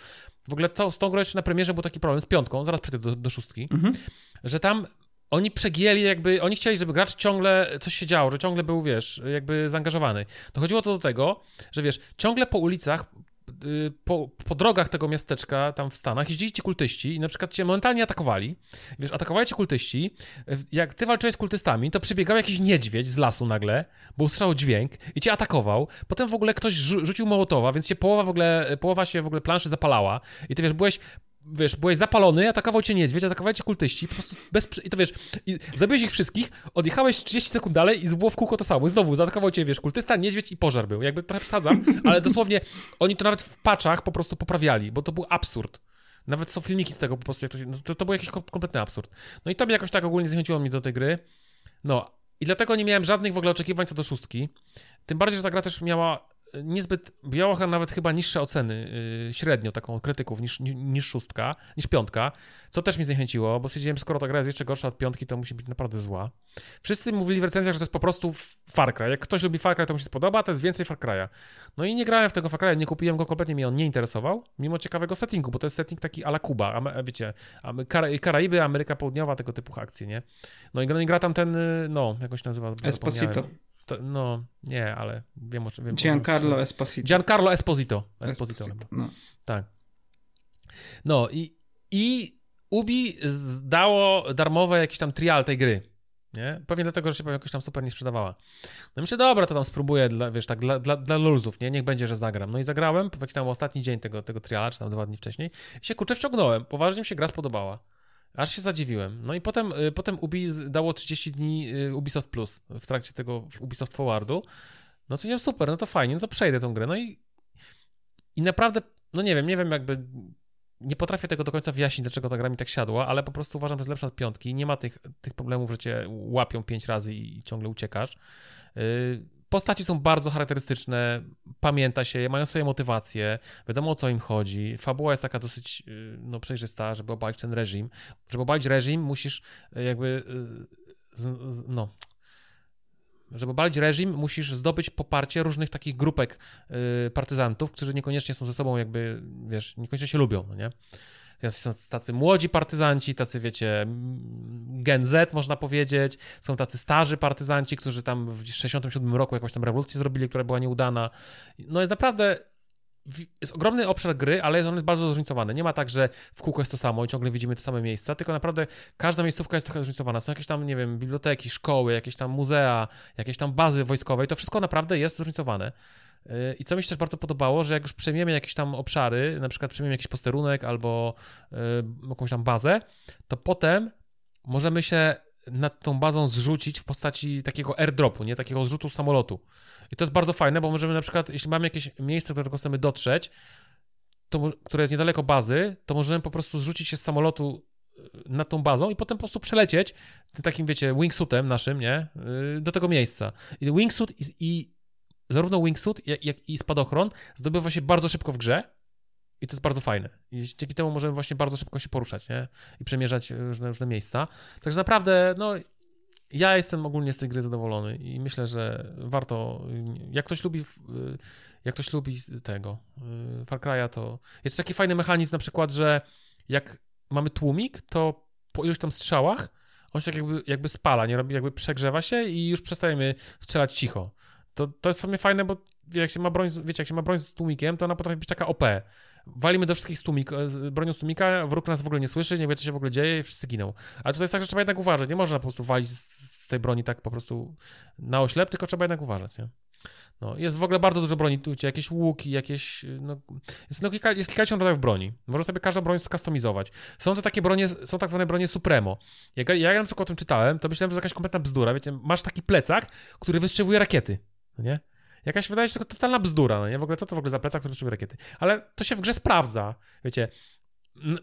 W ogóle to, z tą grą jeszcze na premierze był taki problem, z piątką, zaraz przejdę do, do szóstki, Mhm. że tam oni przegięli jakby, oni chcieli, żeby gracz ciągle coś się działo, że ciągle był, wiesz, jakby zaangażowany. Dochodziło to do tego, że wiesz, ciągle po ulicach, po, po drogach tego miasteczka tam w Stanach jeździli ci kultyści i na przykład cię momentalnie atakowali. Wiesz, atakowali cię kultyści. Jak ty walczyłeś z kultystami, to przybiegał jakiś niedźwiedź z lasu nagle, bo usłyszał dźwięk i cię atakował. Potem w ogóle ktoś rzu- rzucił mołotowa, więc się połowa w ogóle, połowa się w ogóle planszy zapalała. I ty wiesz, byłeś wiesz, byłeś zapalony, atakował cię niedźwiedź, atakowali cię kultyści, po prostu bez... I to wiesz, i zabiłeś ich wszystkich, odjechałeś 30 sekund dalej i było w kółko to samo. Znowu zaatakował cię, wiesz, kultysta, niedźwiedź i pożar był. Jakby trochę przesadzam, [laughs] ale dosłownie oni to nawet w paczach po prostu poprawiali, bo to był absurd. Nawet są filmiki z tego po prostu, jak to, się, no to, to był jakiś kom- kompletny absurd. No i to mnie jakoś tak ogólnie zachęciło mnie do tej gry. No, i dlatego nie miałem żadnych w ogóle oczekiwań co do szóstki. Tym bardziej, że ta gra też miała niezbyt, miała nawet chyba niższe oceny, yy, średnio taką krytyków niż, ni- niż szóstka, niż piątka, co też mnie zniechęciło, bo stwierdziłem, skoro ta gra jest jeszcze gorsza od piątki, to musi być naprawdę zła. Wszyscy mówili w recenzjach, że to jest po prostu Far Cry. Jak ktoś lubi Far Cry, to mu się spodoba, to jest więcej Far Cry'a. No i nie grałem w tego Far Cry'a, nie kupiłem go kompletnie, mnie on nie interesował, mimo ciekawego settingu, bo to jest setting taki ala Kuba, wiecie, Kara- Karaiby, Ameryka Południowa, tego typu akcje, nie? No i gra, gra tam ten, y, no, jak on się nazywa? Esposito. Zapomniałem. To, no, nie, ale wiem o czym wiem. Giancarlo Esposito. Giancarlo Esposito. Esposito. Esposito. No. Tak. No i, i Ubi zdało darmowe jakiś tam trial tej gry. Nie? Pewnie dlatego, że się jakoś tam super nie sprzedawała. No myślę, dobra, to tam spróbuję, dla, wiesz, tak, dla, dla, dla luzów, nie? Niech będzie, że zagram. No i zagrałem, w jakiś tam ostatni dzień tego, tego triala, czy tam dwa dni wcześniej, i się kurczę wciągnąłem. Poważnie mi się gra spodobała. Aż się zadziwiłem. No i potem, y, potem Ubi dało 30 dni y, Ubisoft Plus w trakcie tego Ubisoft Forwardu. No to nie super, no to fajnie, no to przejdę tą grę. No i, i naprawdę, no nie wiem, nie wiem jakby, nie potrafię tego do końca wyjaśnić, dlaczego ta gra mi tak siadła, ale po prostu uważam, że jest lepsza od piątki. Nie ma tych, tych problemów, że cię łapią pięć razy i ciągle uciekasz. Yy, Postaci są bardzo charakterystyczne, pamięta się mają swoje motywacje, wiadomo o co im chodzi. Fabuła jest taka dosyć yy, no, przejrzysta, żeby obalić ten reżim. Żeby obalić reżim, musisz yy, jakby. z, no. Żeby obalić reżim, musisz zdobyć poparcie różnych takich grupek partyzantów, którzy niekoniecznie są ze sobą, jakby, wiesz, niekoniecznie się lubią, no nie? Więc są tacy młodzi partyzanci, tacy wiecie, Gen Z można powiedzieć, są tacy starzy partyzanci, którzy tam w 67 roku jakąś tam rewolucję zrobili, która była nieudana. No jest naprawdę jest ogromny obszar gry, ale jest on jest bardzo zróżnicowany. Nie ma tak, że w kółko jest to samo i ciągle widzimy te same miejsca, tylko naprawdę każda miejscówka jest trochę zróżnicowana. Są jakieś tam, nie wiem, biblioteki, szkoły, jakieś tam muzea, jakieś tam bazy wojskowe i to wszystko naprawdę jest zróżnicowane. Yy, I co mi się też bardzo podobało, że jak już przejmiemy jakieś tam obszary, na przykład przejmiemy jakiś posterunek albo yy, jakąś tam bazę, to potem możemy się nad tą bazą zrzucić w postaci takiego airdropu, nie? Takiego zrzutu samolotu. I to jest bardzo fajne, bo możemy na przykład, jeśli mamy jakieś miejsce, do którego chcemy dotrzeć, to, które jest niedaleko bazy, to możemy po prostu zrzucić się z samolotu yy, nad tą bazą i potem po prostu przelecieć takim, wiecie, wingsuitem naszym, nie? Do tego miejsca. I wingsuit i, i zarówno wingsuit, jak, jak i spadochron zdobywa się bardzo szybko w grze i to jest bardzo fajne. I dzięki temu możemy właśnie bardzo szybko się poruszać, nie? I przemierzać różne, różne miejsca. Także naprawdę, no, ja jestem ogólnie z tej gry zadowolony i myślę, że warto, jak ktoś lubi, jak ktoś lubi tego Far Cry'a, to jest taki fajny mechanizm na przykład, że jak mamy tłumik, to po iluś tam strzałach on się tak jakby, jakby spala, nie robi, jakby przegrzewa się i już przestajemy strzelać cicho. To, to jest w sumie fajne, bo jak się ma broń, wiecie, jak się ma broń z tłumikiem, to ona potrafi być taka OP. Walimy do wszystkich z tłumik, z bronią z tłumika, wróg nas w ogóle nie słyszy, nie wie, co się w ogóle dzieje i wszyscy giną. Ale tutaj jest tak, że trzeba jednak uważać. Nie można po prostu walić z, z tej broni tak po prostu na oślep, tylko trzeba jednak uważać, nie? No, jest w ogóle bardzo dużo broni, tu jakieś łuki, jakieś, no, jest, no, kilka, jest kilkadziesiąt rodzajów broni. Można sobie każdą broń skustomizować. Są to takie bronie, są tak zwane bronie Supremo. Jak ja, ja na przykład o tym czytałem, to myślałem, że to jakaś kompletna bzdura, wiecie, masz taki plecak, który wystrzeliwuje rakiety, no nie? Jakaś wydaje się tylko totalna bzdura, no nie? W ogóle co to w ogóle za plecak, który wystrzeliwuje rakiety? Ale to się w grze sprawdza, wiecie.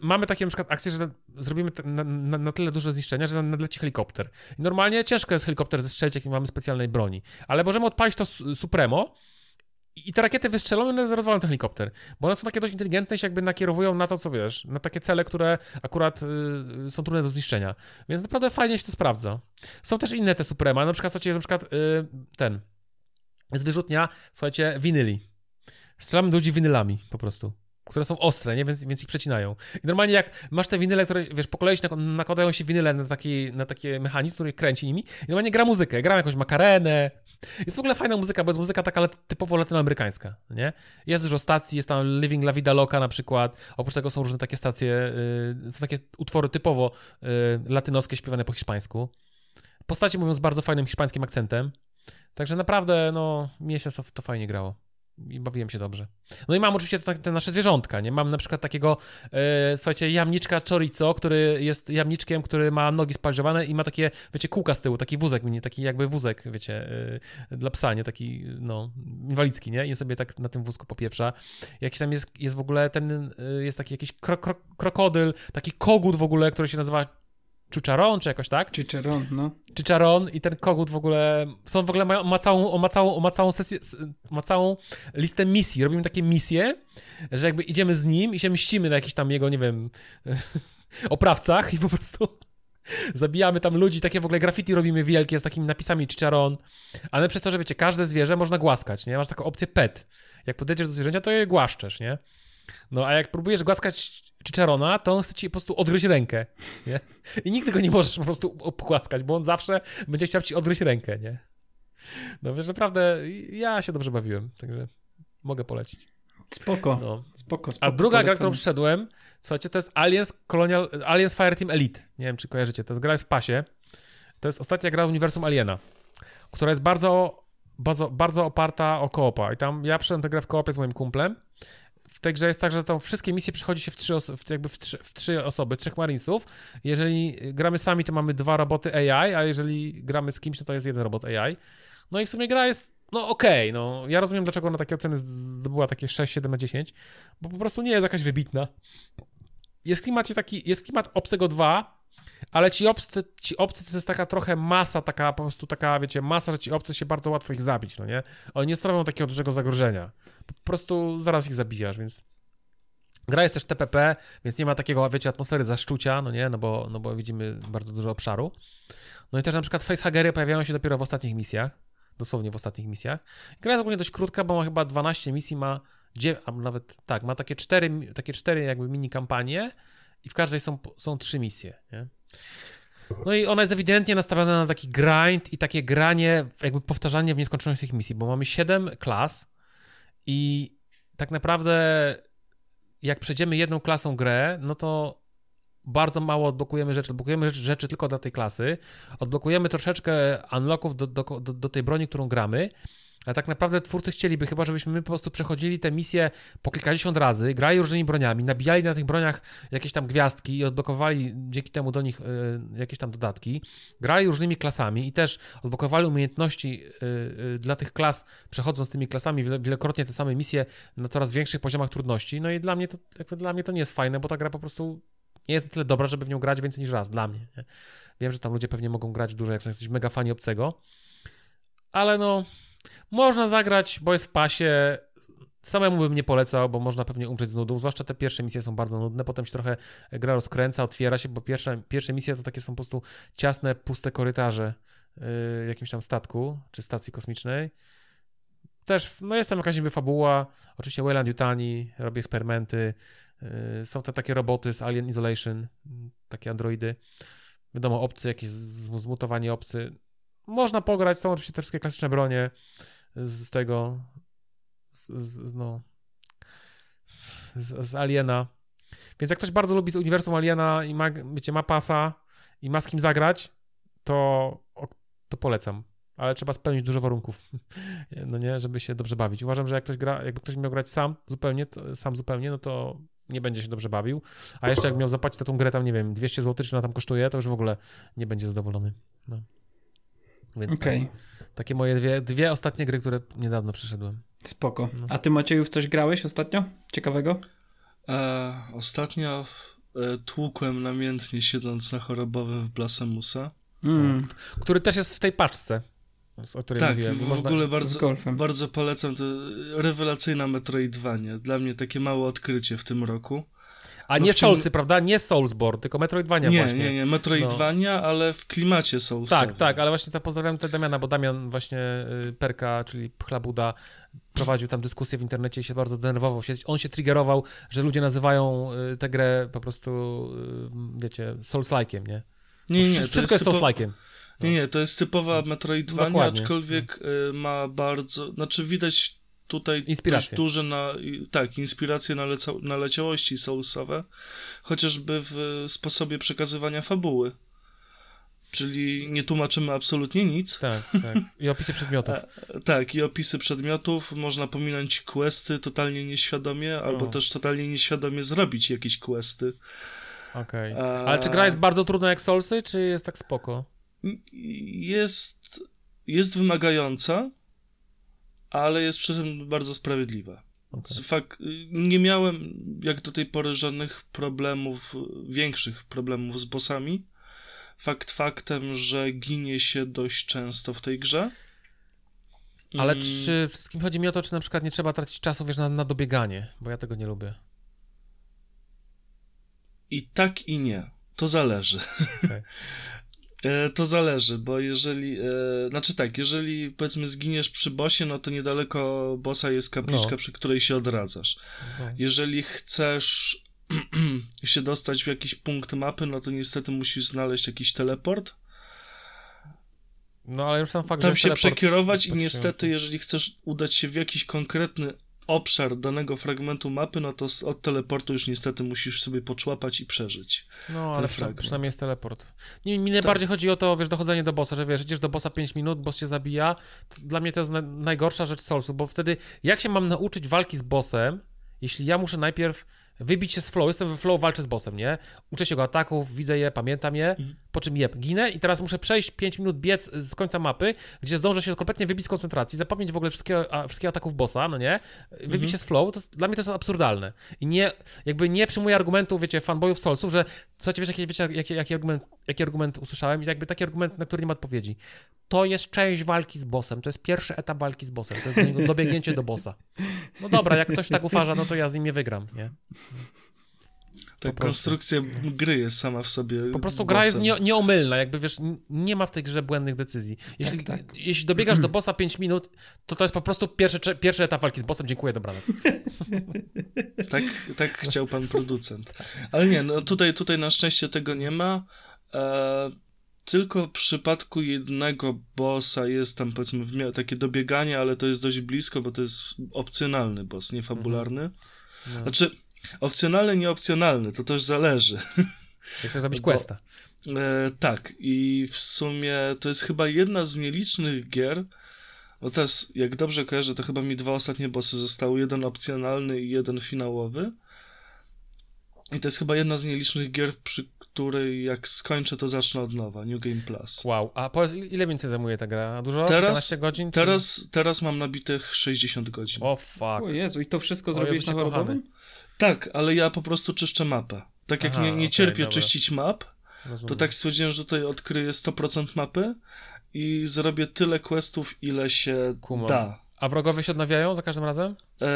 Mamy takie na przykład akcje, że zrobimy na, na, na tyle duże zniszczenia, że nadleci helikopter. I normalnie ciężko jest helikopter zestrzelić, jak nie mamy specjalnej broni. Ale możemy odpalić to su- Supremo i te rakiety wystrzelą i one rozwalą ten helikopter. Bo one są takie dość inteligentne i się jakby nakierowują na to, co wiesz, na takie cele, które akurat y, są trudne do zniszczenia. Więc naprawdę fajnie się to sprawdza. Są też inne te Suprema, na przykład, słuchajcie, jest na przykład y, ten, jest wyrzutnia, słuchajcie, winyli. Strzelamy ludzi winylami, po prostu. które są ostre, nie? Więc, więc ich przecinają. I normalnie jak masz te winyle, które, wiesz, po kolei się nak- nakładają się winyle na taki, na taki mechanizm, który kręci nimi i normalnie gra muzykę. Gram jakąś makarenę. Jest w ogóle fajna muzyka, bo jest muzyka taka typowo latynoamerykańska, nie? Jest dużo stacji, jest tam Living La Vida Loca na przykład. Oprócz tego są różne takie stacje, yy, są takie utwory typowo yy, latynoskie śpiewane po hiszpańsku. Postacie mówią z bardzo fajnym hiszpańskim akcentem. Także naprawdę, no, mnie się to, to fajnie grało. I bawiłem się dobrze. No i mam oczywiście te, te nasze zwierzątka, nie? Mam na przykład takiego, e, słuchajcie, jamniczka chorizo, który jest jamniczkiem, który ma nogi spalżowane i ma takie, wiecie, kółka z tyłu, taki wózek mini, taki jakby wózek, wiecie, e, dla psa, nie? Taki, no, inwalidzki, nie? I sobie tak na tym wózku popieprza. Jakiś tam jest, jest w ogóle ten, e, jest taki jakiś kro, kro, krokodyl, taki kogut w ogóle, który się nazywa Czuczaron, czy jakoś tak? Chicheron, no. Czaron i ten kogut w ogóle, są w ogóle, mają, ma, całą, on ma, całą, on ma całą sesję, ma całą listę misji. Robimy takie misje, że jakby idziemy z nim i się mścimy na jakichś tam jego, nie wiem, [laughs] oprawcach i po prostu [laughs] zabijamy tam ludzi, takie w ogóle graffiti robimy wielkie z takimi napisami Czaron, ale przez to, że wiecie, każde zwierzę można głaskać, nie? Masz taką opcję pet. Jak podejdziesz do zwierzęcia, to je głaszczesz, nie? No a jak próbujesz głaskać Czarona, to on chce ci po prostu odgryźć rękę, nie? I nigdy go nie możesz po prostu pogłaskać, bo on zawsze będzie chciał ci odgryźć rękę, nie? No wiesz, naprawdę ja się dobrze bawiłem, także mogę polecić. Spoko, No. spoko, spoko. A druga gra, polecam. którą przyszedłem, słuchajcie, to jest Aliens Colonial, Aliens Fireteam Elite. Nie wiem, czy kojarzycie, to jest gra jest w pasie. To jest ostatnia gra w uniwersum Aliena, która jest bardzo, bardzo, bardzo oparta o koopa. I tam ja przyszedłem tę grę w koopie z moim kumplem. W tej grze jest tak, że to wszystkie misje przychodzi się w trzy, w, jakby w, trzy, w trzy osoby, trzech marinesów. Jeżeli gramy sami, to mamy dwa roboty AI, a jeżeli gramy z kimś, no to jest jeden robot AI. No i w sumie gra jest, no okej, no ja rozumiem, dlaczego ona takie oceny zdobyła takie 6, 7 na 10, bo po prostu nie jest jakaś wybitna. Jest klimat taki, jest klimat Obcego 2, ale ci obcy, ci obcy to jest taka trochę masa, taka po prostu taka, wiecie, masa, że ci obcy się bardzo łatwo ich zabić, no nie? Oni nie stanowią takiego dużego zagrożenia. Po prostu zaraz ich zabijasz, więc... Gra jest też TPP, więc nie ma takiego, wiecie, atmosfery zaszczucia, no nie? No bo, no bo widzimy bardzo dużo obszaru. No i też na przykład facehagery pojawiają się dopiero w ostatnich misjach, dosłownie w ostatnich misjach. Gra jest ogólnie dość krótka, bo ma chyba 12 misji, ma, dzie- a nawet tak, ma takie cztery, takie cztery jakby mini kampanie i w każdej są, są trzy misje, nie? No i ona jest ewidentnie nastawiona na taki grind i takie granie, jakby powtarzanie w nieskończoność tych misji, bo mamy 7 klas i tak naprawdę jak przejdziemy jedną klasą grę, no to bardzo mało odblokujemy rzeczy. Odblokujemy rzeczy, rzeczy tylko dla tej klasy. Odblokujemy troszeczkę unlocków do, do, do, do tej broni, którą gramy. Ale tak naprawdę twórcy chcieliby chyba, żebyśmy my po prostu przechodzili te misje po kilkadziesiąt razy, grali różnymi broniami, nabijali na tych broniach jakieś tam gwiazdki i odblokowali dzięki temu do nich y, jakieś tam dodatki, grali różnymi klasami i też odblokowali umiejętności y, y, dla tych klas, przechodząc tymi klasami wielokrotnie te same misje na coraz większych poziomach trudności. No i dla mnie to, jakby dla mnie to nie jest fajne, bo ta gra po prostu nie jest na tyle dobra, żeby w nią grać więcej niż raz, dla mnie. Nie? Wiem, że tam ludzie pewnie mogą grać dużo, jak są jacyś mega fani obcego, ale no, można zagrać, bo jest w pasie. Samemu bym nie polecał, bo można pewnie umrzeć z nudów, zwłaszcza te pierwsze misje są bardzo nudne, potem się trochę gra rozkręca, otwiera się, bo pierwsze, pierwsze misje to takie są po prostu ciasne, puste korytarze yy, jakimś tam statku, czy stacji kosmicznej. Też, no jest tam jakaś niby fabuła, oczywiście Wayland Yutani robi eksperymenty, yy, są to takie roboty z Alien Isolation, takie androidy, wiadomo, obcy, jakieś zmutowani obcy, można pograć, są oczywiście te wszystkie klasyczne bronie z tego, z, z, no, z, z Aliena. Więc jak ktoś bardzo lubi z uniwersum Aliena i ma, wiecie, ma pasa i ma z kim zagrać, to, to polecam. Ale trzeba spełnić dużo warunków, [laughs] no nie, żeby się dobrze bawić. Uważam, że jak ktoś gra, jakby ktoś miał grać sam zupełnie, to, sam zupełnie, no to nie będzie się dobrze bawił. A jeszcze jak miał zapłacić za tą grę tam, nie wiem, 200 zł, czy tam kosztuje, to już w ogóle nie będzie zadowolony. No. Więc Okej, tak, takie moje dwie, dwie ostatnie gry, które niedawno przeszedłem. spoko. No. A ty Macieju w coś grałeś ostatnio? Ciekawego? E, ostatnio e, tłukłem namiętnie siedząc na chorobowym w Blasemusa. Mm, Który też jest w tej paczce, o której Tak, mówiłem. w Można- ogóle bardzo, bardzo polecam. To rewelacyjna Metroidvania. Dla mnie takie małe odkrycie w tym roku. A No nie Soulsy, prawda? Nie Soulsborne, tylko Metroidvania Nie, właśnie. No. nie, nie, Metroidvania, ale w klimacie Soulsowym. Tak, tak, ale właśnie tak pozdrawiam tutaj Damiana, bo Damian właśnie y, Perka, czyli Pchlabuda, prowadził tam dyskusję w internecie i się bardzo denerwował. On się triggerował, że ludzie nazywają y, tę grę po prostu, y, wiecie, Souls-like'iem, nie? Nie, nie, Wszystko jest, typo- Souls-like'iem. Nie, nie, to jest typowa Metroidvania, Dokładnie. aczkolwiek y, ma bardzo, znaczy widać tutaj Inspiracje. duże, na, tak, inspiracje naleca, naleciałości soulsowe, chociażby w sposobie przekazywania fabuły. Czyli nie tłumaczymy absolutnie nic. Tak, tak. I opisy przedmiotów. [laughs] E, Tak, i opisy przedmiotów, można pominąć questy totalnie nieświadomie, albo O. też totalnie nieświadomie zrobić jakieś questy. Okej. A- Ale czy gra jest bardzo trudna jak Soulsy, czy jest tak spoko? Jest, jest wymagająca, ale jest przy tym bardzo sprawiedliwa. Okej. Fakt, nie miałem jak do tej pory żadnych problemów, większych problemów z bossami. Fakt faktem, że ginie się dość często w tej grze. Ale Mm, czy wszystkim chodzi mi o to, czy na przykład nie trzeba tracić czasu, wiesz, na, na dobieganie, bo ja tego nie lubię. I tak i nie. To zależy. Okej. [laughs] E, To zależy, bo jeżeli, e, znaczy tak, jeżeli powiedzmy zginiesz przy bosie, no to niedaleko bossa jest kapliczka, No. przy której się odradzasz. No. Jeżeli chcesz [clears throat] się dostać w jakiś punkt mapy, no to niestety musisz znaleźć jakiś teleport, No ale już sam fakt, tam że się teleport przekierować i niestety, jeżeli chcesz udać się w jakiś konkretny obszar danego fragmentu mapy, no to od teleportu już niestety musisz sobie poczłapać i przeżyć. No, ale fragment. przynajmniej jest teleport. Nie, mi najbardziej chodzi o to, wiesz, dochodzenie do bossa, że wiesz, idziesz do bossa 5 minut, boss się zabija. Dla mnie to jest na, najgorsza rzecz Soulsu, bo wtedy jak się mam nauczyć walki z bossem, jeśli ja muszę najpierw wybić się z flow, jestem we flow, walczę z bossem, nie? Uczę się go ataków, widzę je, pamiętam je, po czym jeb, ginę i teraz muszę przejść 5 minut biec z końca mapy, gdzie zdążę się kompletnie wybić z koncentracji, zapomnieć w ogóle wszystkiego, a, wszystkich ataków bossa, no nie? Wybić się z flow, to dla mnie to jest absurdalne. I nie, jakby nie przyjmuję argumentu, wiecie, fanboyów Soulsów, że słuchajcie, wiesz, jaki, wiecie, jaki, jaki, argument, jaki argument usłyszałem? I jakby taki argument, na który nie ma odpowiedzi. To jest część walki z bossem, to jest pierwszy etap walki z bossem, to jest do niego dobiegnięcie do bossa. No dobra, jak ktoś tak uważa, no to ja z nim nie wygram, nie? Tak, prostu. konstrukcja gry jest sama w sobie. Po prostu gra jest bossem. nie, nieomylna, jakby wiesz, nie ma w tej grze błędnych decyzji. Jeśli, tak. jeśli dobiegasz do [clears throat] bossa 5 minut, to to jest po prostu pierwszy, pierwszy etap walki z bossem, dziękuję, dobranoc. [laughs] Tak, tak chciał pan [laughs] producent. Ale nie, no tutaj, tutaj na szczęście tego nie ma. E, tylko w przypadku jednego bossa jest tam powiedzmy w takie dobieganie, ale to jest dość blisko, bo to jest opcjonalny boss, nie fabularny. No. Znaczy, opcjonalny, nieopcjonalny, to też zależy. Jak chcesz zrobić [laughs] Bo- questa. E, tak, i w sumie to jest chyba jedna z nielicznych gier. Bo teraz, jak dobrze kojarzę, to chyba mi dwa ostatnie bossy zostały. Jeden opcjonalny i jeden finałowy. I to jest chyba jedna z nielicznych gier, przy której jak skończę, to zacznę od nowa. New Game Plus. Wow, a powiedz, ile więcej zajmuje ta gra? Dużo? Teraz- 15 godzin? czy- Teraz, teraz mam nabitych 60 godzin. O fuck. O Jezu, i to wszystko O zrobiłeś Jezu, na chorobowym? Tak, ale ja po prostu czyszczę mapę. Tak jak Aha, nie, nie okej, cierpię dobra. czyścić map, Rozumiem. to tak stwierdziłem, że tutaj odkryję 100% mapy i zrobię tyle questów, ile się Kumam. da. A wrogowie się odnawiają za każdym razem? E,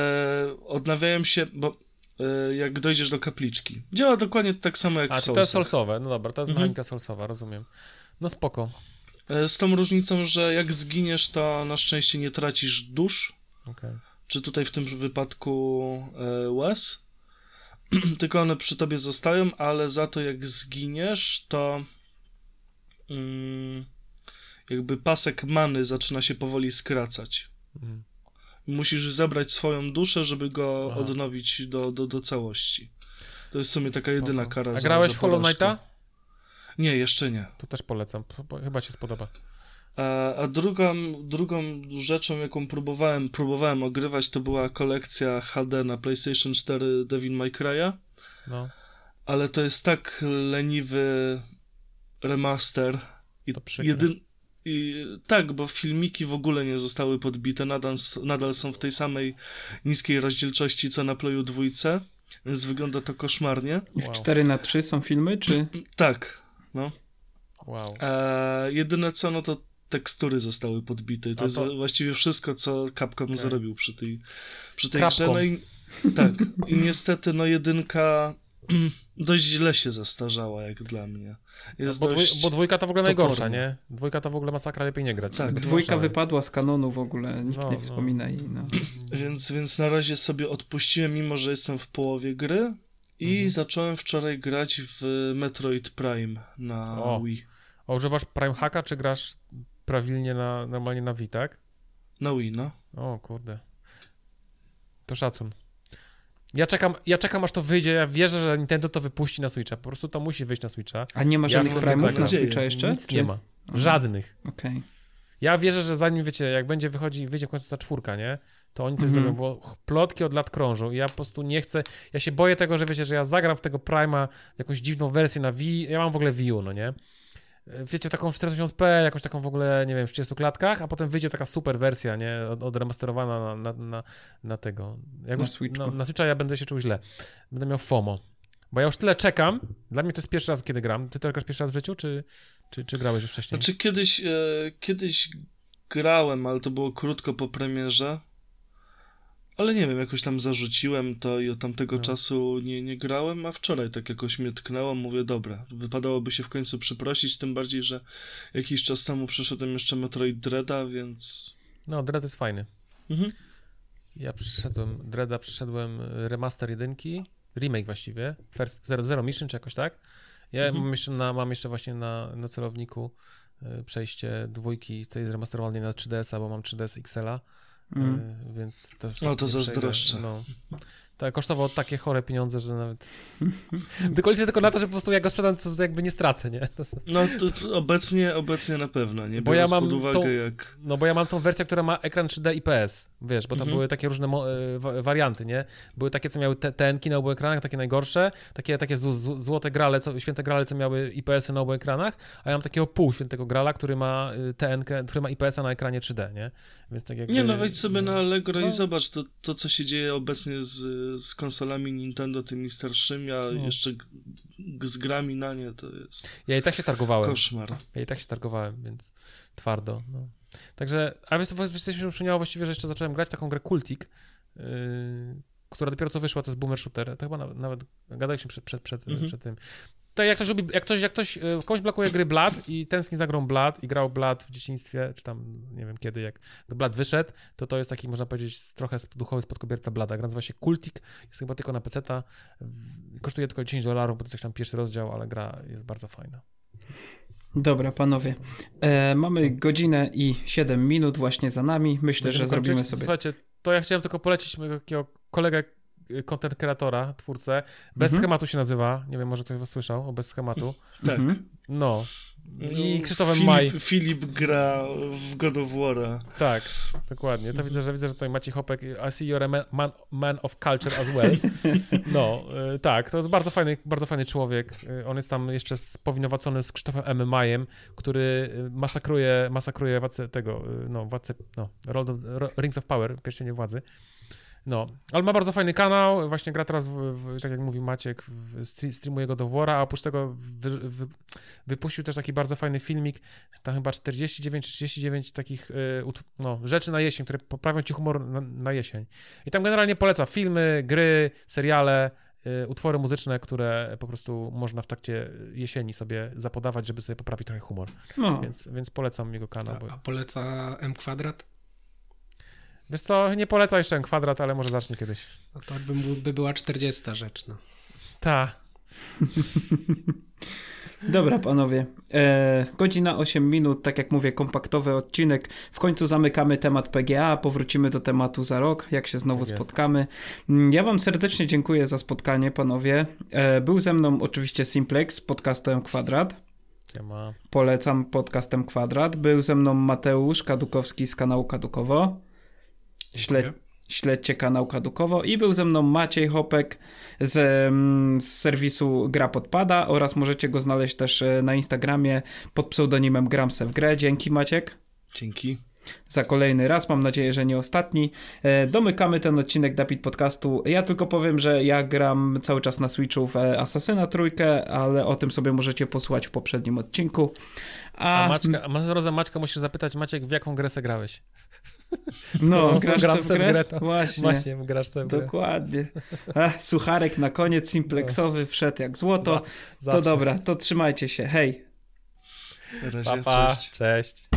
odnawiają się, bo e, jak dojdziesz do kapliczki. Działa dokładnie tak samo jak A, w czy to jest Soulsach. solsowe? No dobra, to jest Mhm. mechanika solsowa, rozumiem. No spoko. E, Z tą różnicą, że jak zginiesz, to na szczęście nie tracisz dusz, Okej. czy tutaj w tym wypadku e, łez, [clears throat] tylko one przy tobie zostają, ale za to jak zginiesz, to mm, jakby pasek many zaczyna się powoli skracać. Mhm. Musisz zebrać swoją duszę, żeby go Aha. odnowić do, do, do całości. To jest w sumie taka Spoko. jedyna kara A grałeś w Hollow. Knighta? Nie, jeszcze nie. To też polecam, chyba ci spodoba. A, a drugą, drugą rzeczą, jaką próbowałem, próbowałem ogrywać, to była kolekcja HD na PlayStation 4 Devil May Cry'a, No, ale to jest tak leniwy remaster i To jedyn... I, tak, bo filmiki w ogóle nie zostały podbite, nadal, nadal są w tej samej niskiej rozdzielczości co na Playu dwójce, więc wygląda to koszmarnie. I w Wow. 4 na 3 są filmy, czy... Tak, no. wow. E, jedyne co, no to tekstury zostały podbite. I to, jest to- wła- właściwie wszystko, co Capcom zrobił przy tej, przy tej grze. No i, tak, i niestety, no jedynka [clears throat] dość źle się zastarzała, jak dla mnie. Jest Bo, dwój, bo dwójka to w ogóle najgorsza, toporna. nie? Dwójka to w ogóle masakra, lepiej nie grać. Tak, Dwójka wypadła z kanonu w ogóle, nikt No, nie no. wspomina jej. No. [clears throat] Więc, więc na razie sobie odpuściłem, mimo że jestem w połowie gry. I Mhm. zacząłem wczoraj grać w Metroid Prime na O. Wii. A używasz Prime Hacka, czy grasz prawilnie na, normalnie na Wii, tak? Na Wii, no. O kurde. To szacun. Ja czekam, ja czekam aż to wyjdzie, ja wierzę, że Nintendo to wypuści na Switcha, po prostu to musi wyjść na Switcha. A nie ma Ja żadnych mam Prime'ów na. Switcha jeszcze? Nic Czy- nie ma. Żadnych. Okej. Ja wierzę, że zanim, wiecie, jak będzie wychodzi, wyjdzie w końcu ta czwórka, nie? To oni coś Mhm. zrobią, bo plotki od lat krążą i ja po prostu nie chcę, ja się boję tego, że wiecie, że ja zagram w tego Prima jakąś dziwną wersję na Wii, ja mam w ogóle Wii U, no nie? Wiecie, taką w 480p, jakąś taką w ogóle, nie wiem, w 30 klatkach, a potem wyjdzie taka super wersja, nie? Od, odremasterowana na, na, na, na tego. Jak Na już-. No, na Switcha ja będę się czuł źle. Będę miał FOMO. Bo ja już tyle czekam. Dla mnie to jest pierwszy raz, kiedy gram. Ty to grasz pierwszy raz w życiu, czy, czy, czy grałeś już wcześniej? Znaczy kiedyś, e, kiedyś grałem, ale to było krótko po premierze. Ale nie wiem, jakoś tam zarzuciłem to i od tamtego No. czasu nie, nie grałem, a wczoraj tak jakoś mnie tknęło, mówię, dobra, wypadałoby się w końcu przeprosić, tym bardziej, że jakiś czas temu przeszedłem jeszcze Metroid Dreada, więc... No, Dread jest fajny. Mhm. Ja przyszedłem, Dreada przyszedłem y, remaster jedynki, remake właściwie, first, Zero, Zero Mission czy jakoś tak. Ja Mhm. mam, jeszcze na, mam jeszcze właśnie na, na celowniku y, przejście dwójki tej zremasterowanej na 3DS-a, bo mam 3DS XL-a, Mm. y, więc to... No, to zazdroszczę. No. To kosztowało takie chore pieniądze, że nawet... [laughs] tylko liczę tylko na to, że po prostu jak go sprzedam, to jakby nie stracę, nie? No to, obecnie, obecnie na pewno, nie Bo ja mam pod uwagę tą- jak... No bo ja mam tą wersję, która ma ekran 3D IPS, wiesz, bo tam Mhm. były takie różne e, wa- warianty, nie? Były takie, co miały TNki na obu ekranach, takie najgorsze, takie, takie złote grale, co, święte grale, co miały IPS-y na obu ekranach, a ja mam takiego pół świętego grala, który ma y, TNK, który ma IPS-a na ekranie 3D, nie? Więc tak jakby... Nie no, wejdź sobie na Allegro No. i zobacz to, to, co się dzieje obecnie z, z konsolami Nintendo, tymi starszymi, a No. jeszcze z grami na nie, to jest Ja i tak się targowałem. koszmar. Ja i tak się targowałem, więc twardo. No. Także, a wiesz, co, jesteśmy przypomniało właściwie, że jeszcze zacząłem grać taką grę Kultik, yy, która dopiero co wyszła, to jest boomer shooter. To chyba nawet, nawet gadaliśmy przed, przed, przed, Mhm. przed tym. Tak jak ktoś lubi, jak ktoś, jak ktoś, yy, kogoś blokuje gry Blood i tęskni za grą Blood i grał Blood w dzieciństwie, czy tam, nie wiem kiedy, jak Blood wyszedł, to to jest taki, można powiedzieć, trochę duchowy spadkobierca Blada. Gra nazywa się Kultik, jest chyba tylko na PC-ta, kosztuje tylko 10 dolarów, bo to jest jakiś tam pierwszy rozdział, ale gra jest bardzo fajna. Dobra, panowie. E, mamy godzinę i 7 minut właśnie za nami. Myślę, Będziemy że zrobimy kończyć? sobie. Słuchajcie, to ja chciałem tylko polecić mojego kolegę, content kreatora, twórcę. Bez Mhm. schematu się nazywa. Nie wiem, może ktoś was słyszał o bez schematu. Tak. Mhm. No. I No, Krzysztofem Filip, Maj. Filip gra w God of War'a. Tak, dokładnie. To widzę, że widzę, że tutaj Maciej Hopek, I see you're a man, man, man of culture as well. [laughs] No, y, tak, to jest bardzo fajny, bardzo fajny człowiek. Y, On jest tam jeszcze spowinowacony z Krzysztofem M. Majem, który y, masakruje, masakruje władcę tego, y, no, władcę, no, of, Rings of Power, pierścienie władzy. No, ale ma bardzo fajny kanał, właśnie gra teraz, w, w, tak jak mówi Maciek, streamuje go do Wora, a oprócz tego wy, wy, wypuścił też taki bardzo fajny filmik, tam chyba 49 czy 39 takich y, no, rzeczy na jesień, które poprawią ci humor na, na jesień. I tam generalnie poleca filmy, gry, seriale, y, utwory muzyczne, które po prostu można w trakcie jesieni sobie zapodawać, żeby sobie poprawić trochę humor. No, Więc, więc polecam jego kanał. Bo... A, a poleca M kwadrat? Wiesz co, nie poleca jeszcze M kwadrat, ale może zacznie kiedyś. No to by, by była 40 rzecz, no. Ta. [laughs] Dobra, panowie. E, godzina 8 minut, tak jak mówię, kompaktowy odcinek. W końcu zamykamy temat PGA, powrócimy do tematu za rok, jak się znowu Tak spotkamy. Mm, Ja wam serdecznie dziękuję za spotkanie, panowie. E, był ze mną oczywiście Simplex z podcastem Kwadrat. Ja ma... Polecam podcastem Kwadrat. Był ze mną Mateusz Kadukowski z kanału Kadukowo. Śle Dziękuję. śledźcie kanał Kadukowo. I był ze mną Maciej Hopek z, mm, z serwisu Gra Podpada oraz możecie go znaleźć też e, na Instagramie pod pseudonimem Gramse w grę. Dzięki Maciek Dzięki. za kolejny raz. Mam nadzieję, że nie ostatni. E, domykamy ten odcinek Dapit Podcastu. Ja tylko powiem, że ja gram cały czas na Switchu w e, Asasyna trójkę, ale o tym sobie możecie posłuchać w poprzednim odcinku. A Maćka, a zarazem Maćka musisz zapytać, Maciek, w jaką grę grałeś? No, grasz gram sobie w grę? grę właśnie. Właśnie, grasz sobie Dokładnie. Ach, sucharek na koniec, simpleksowy, no. wszedł jak złoto. Za, to dobra, to trzymajcie się. Hej. Na pa, pa. cześć. cześć.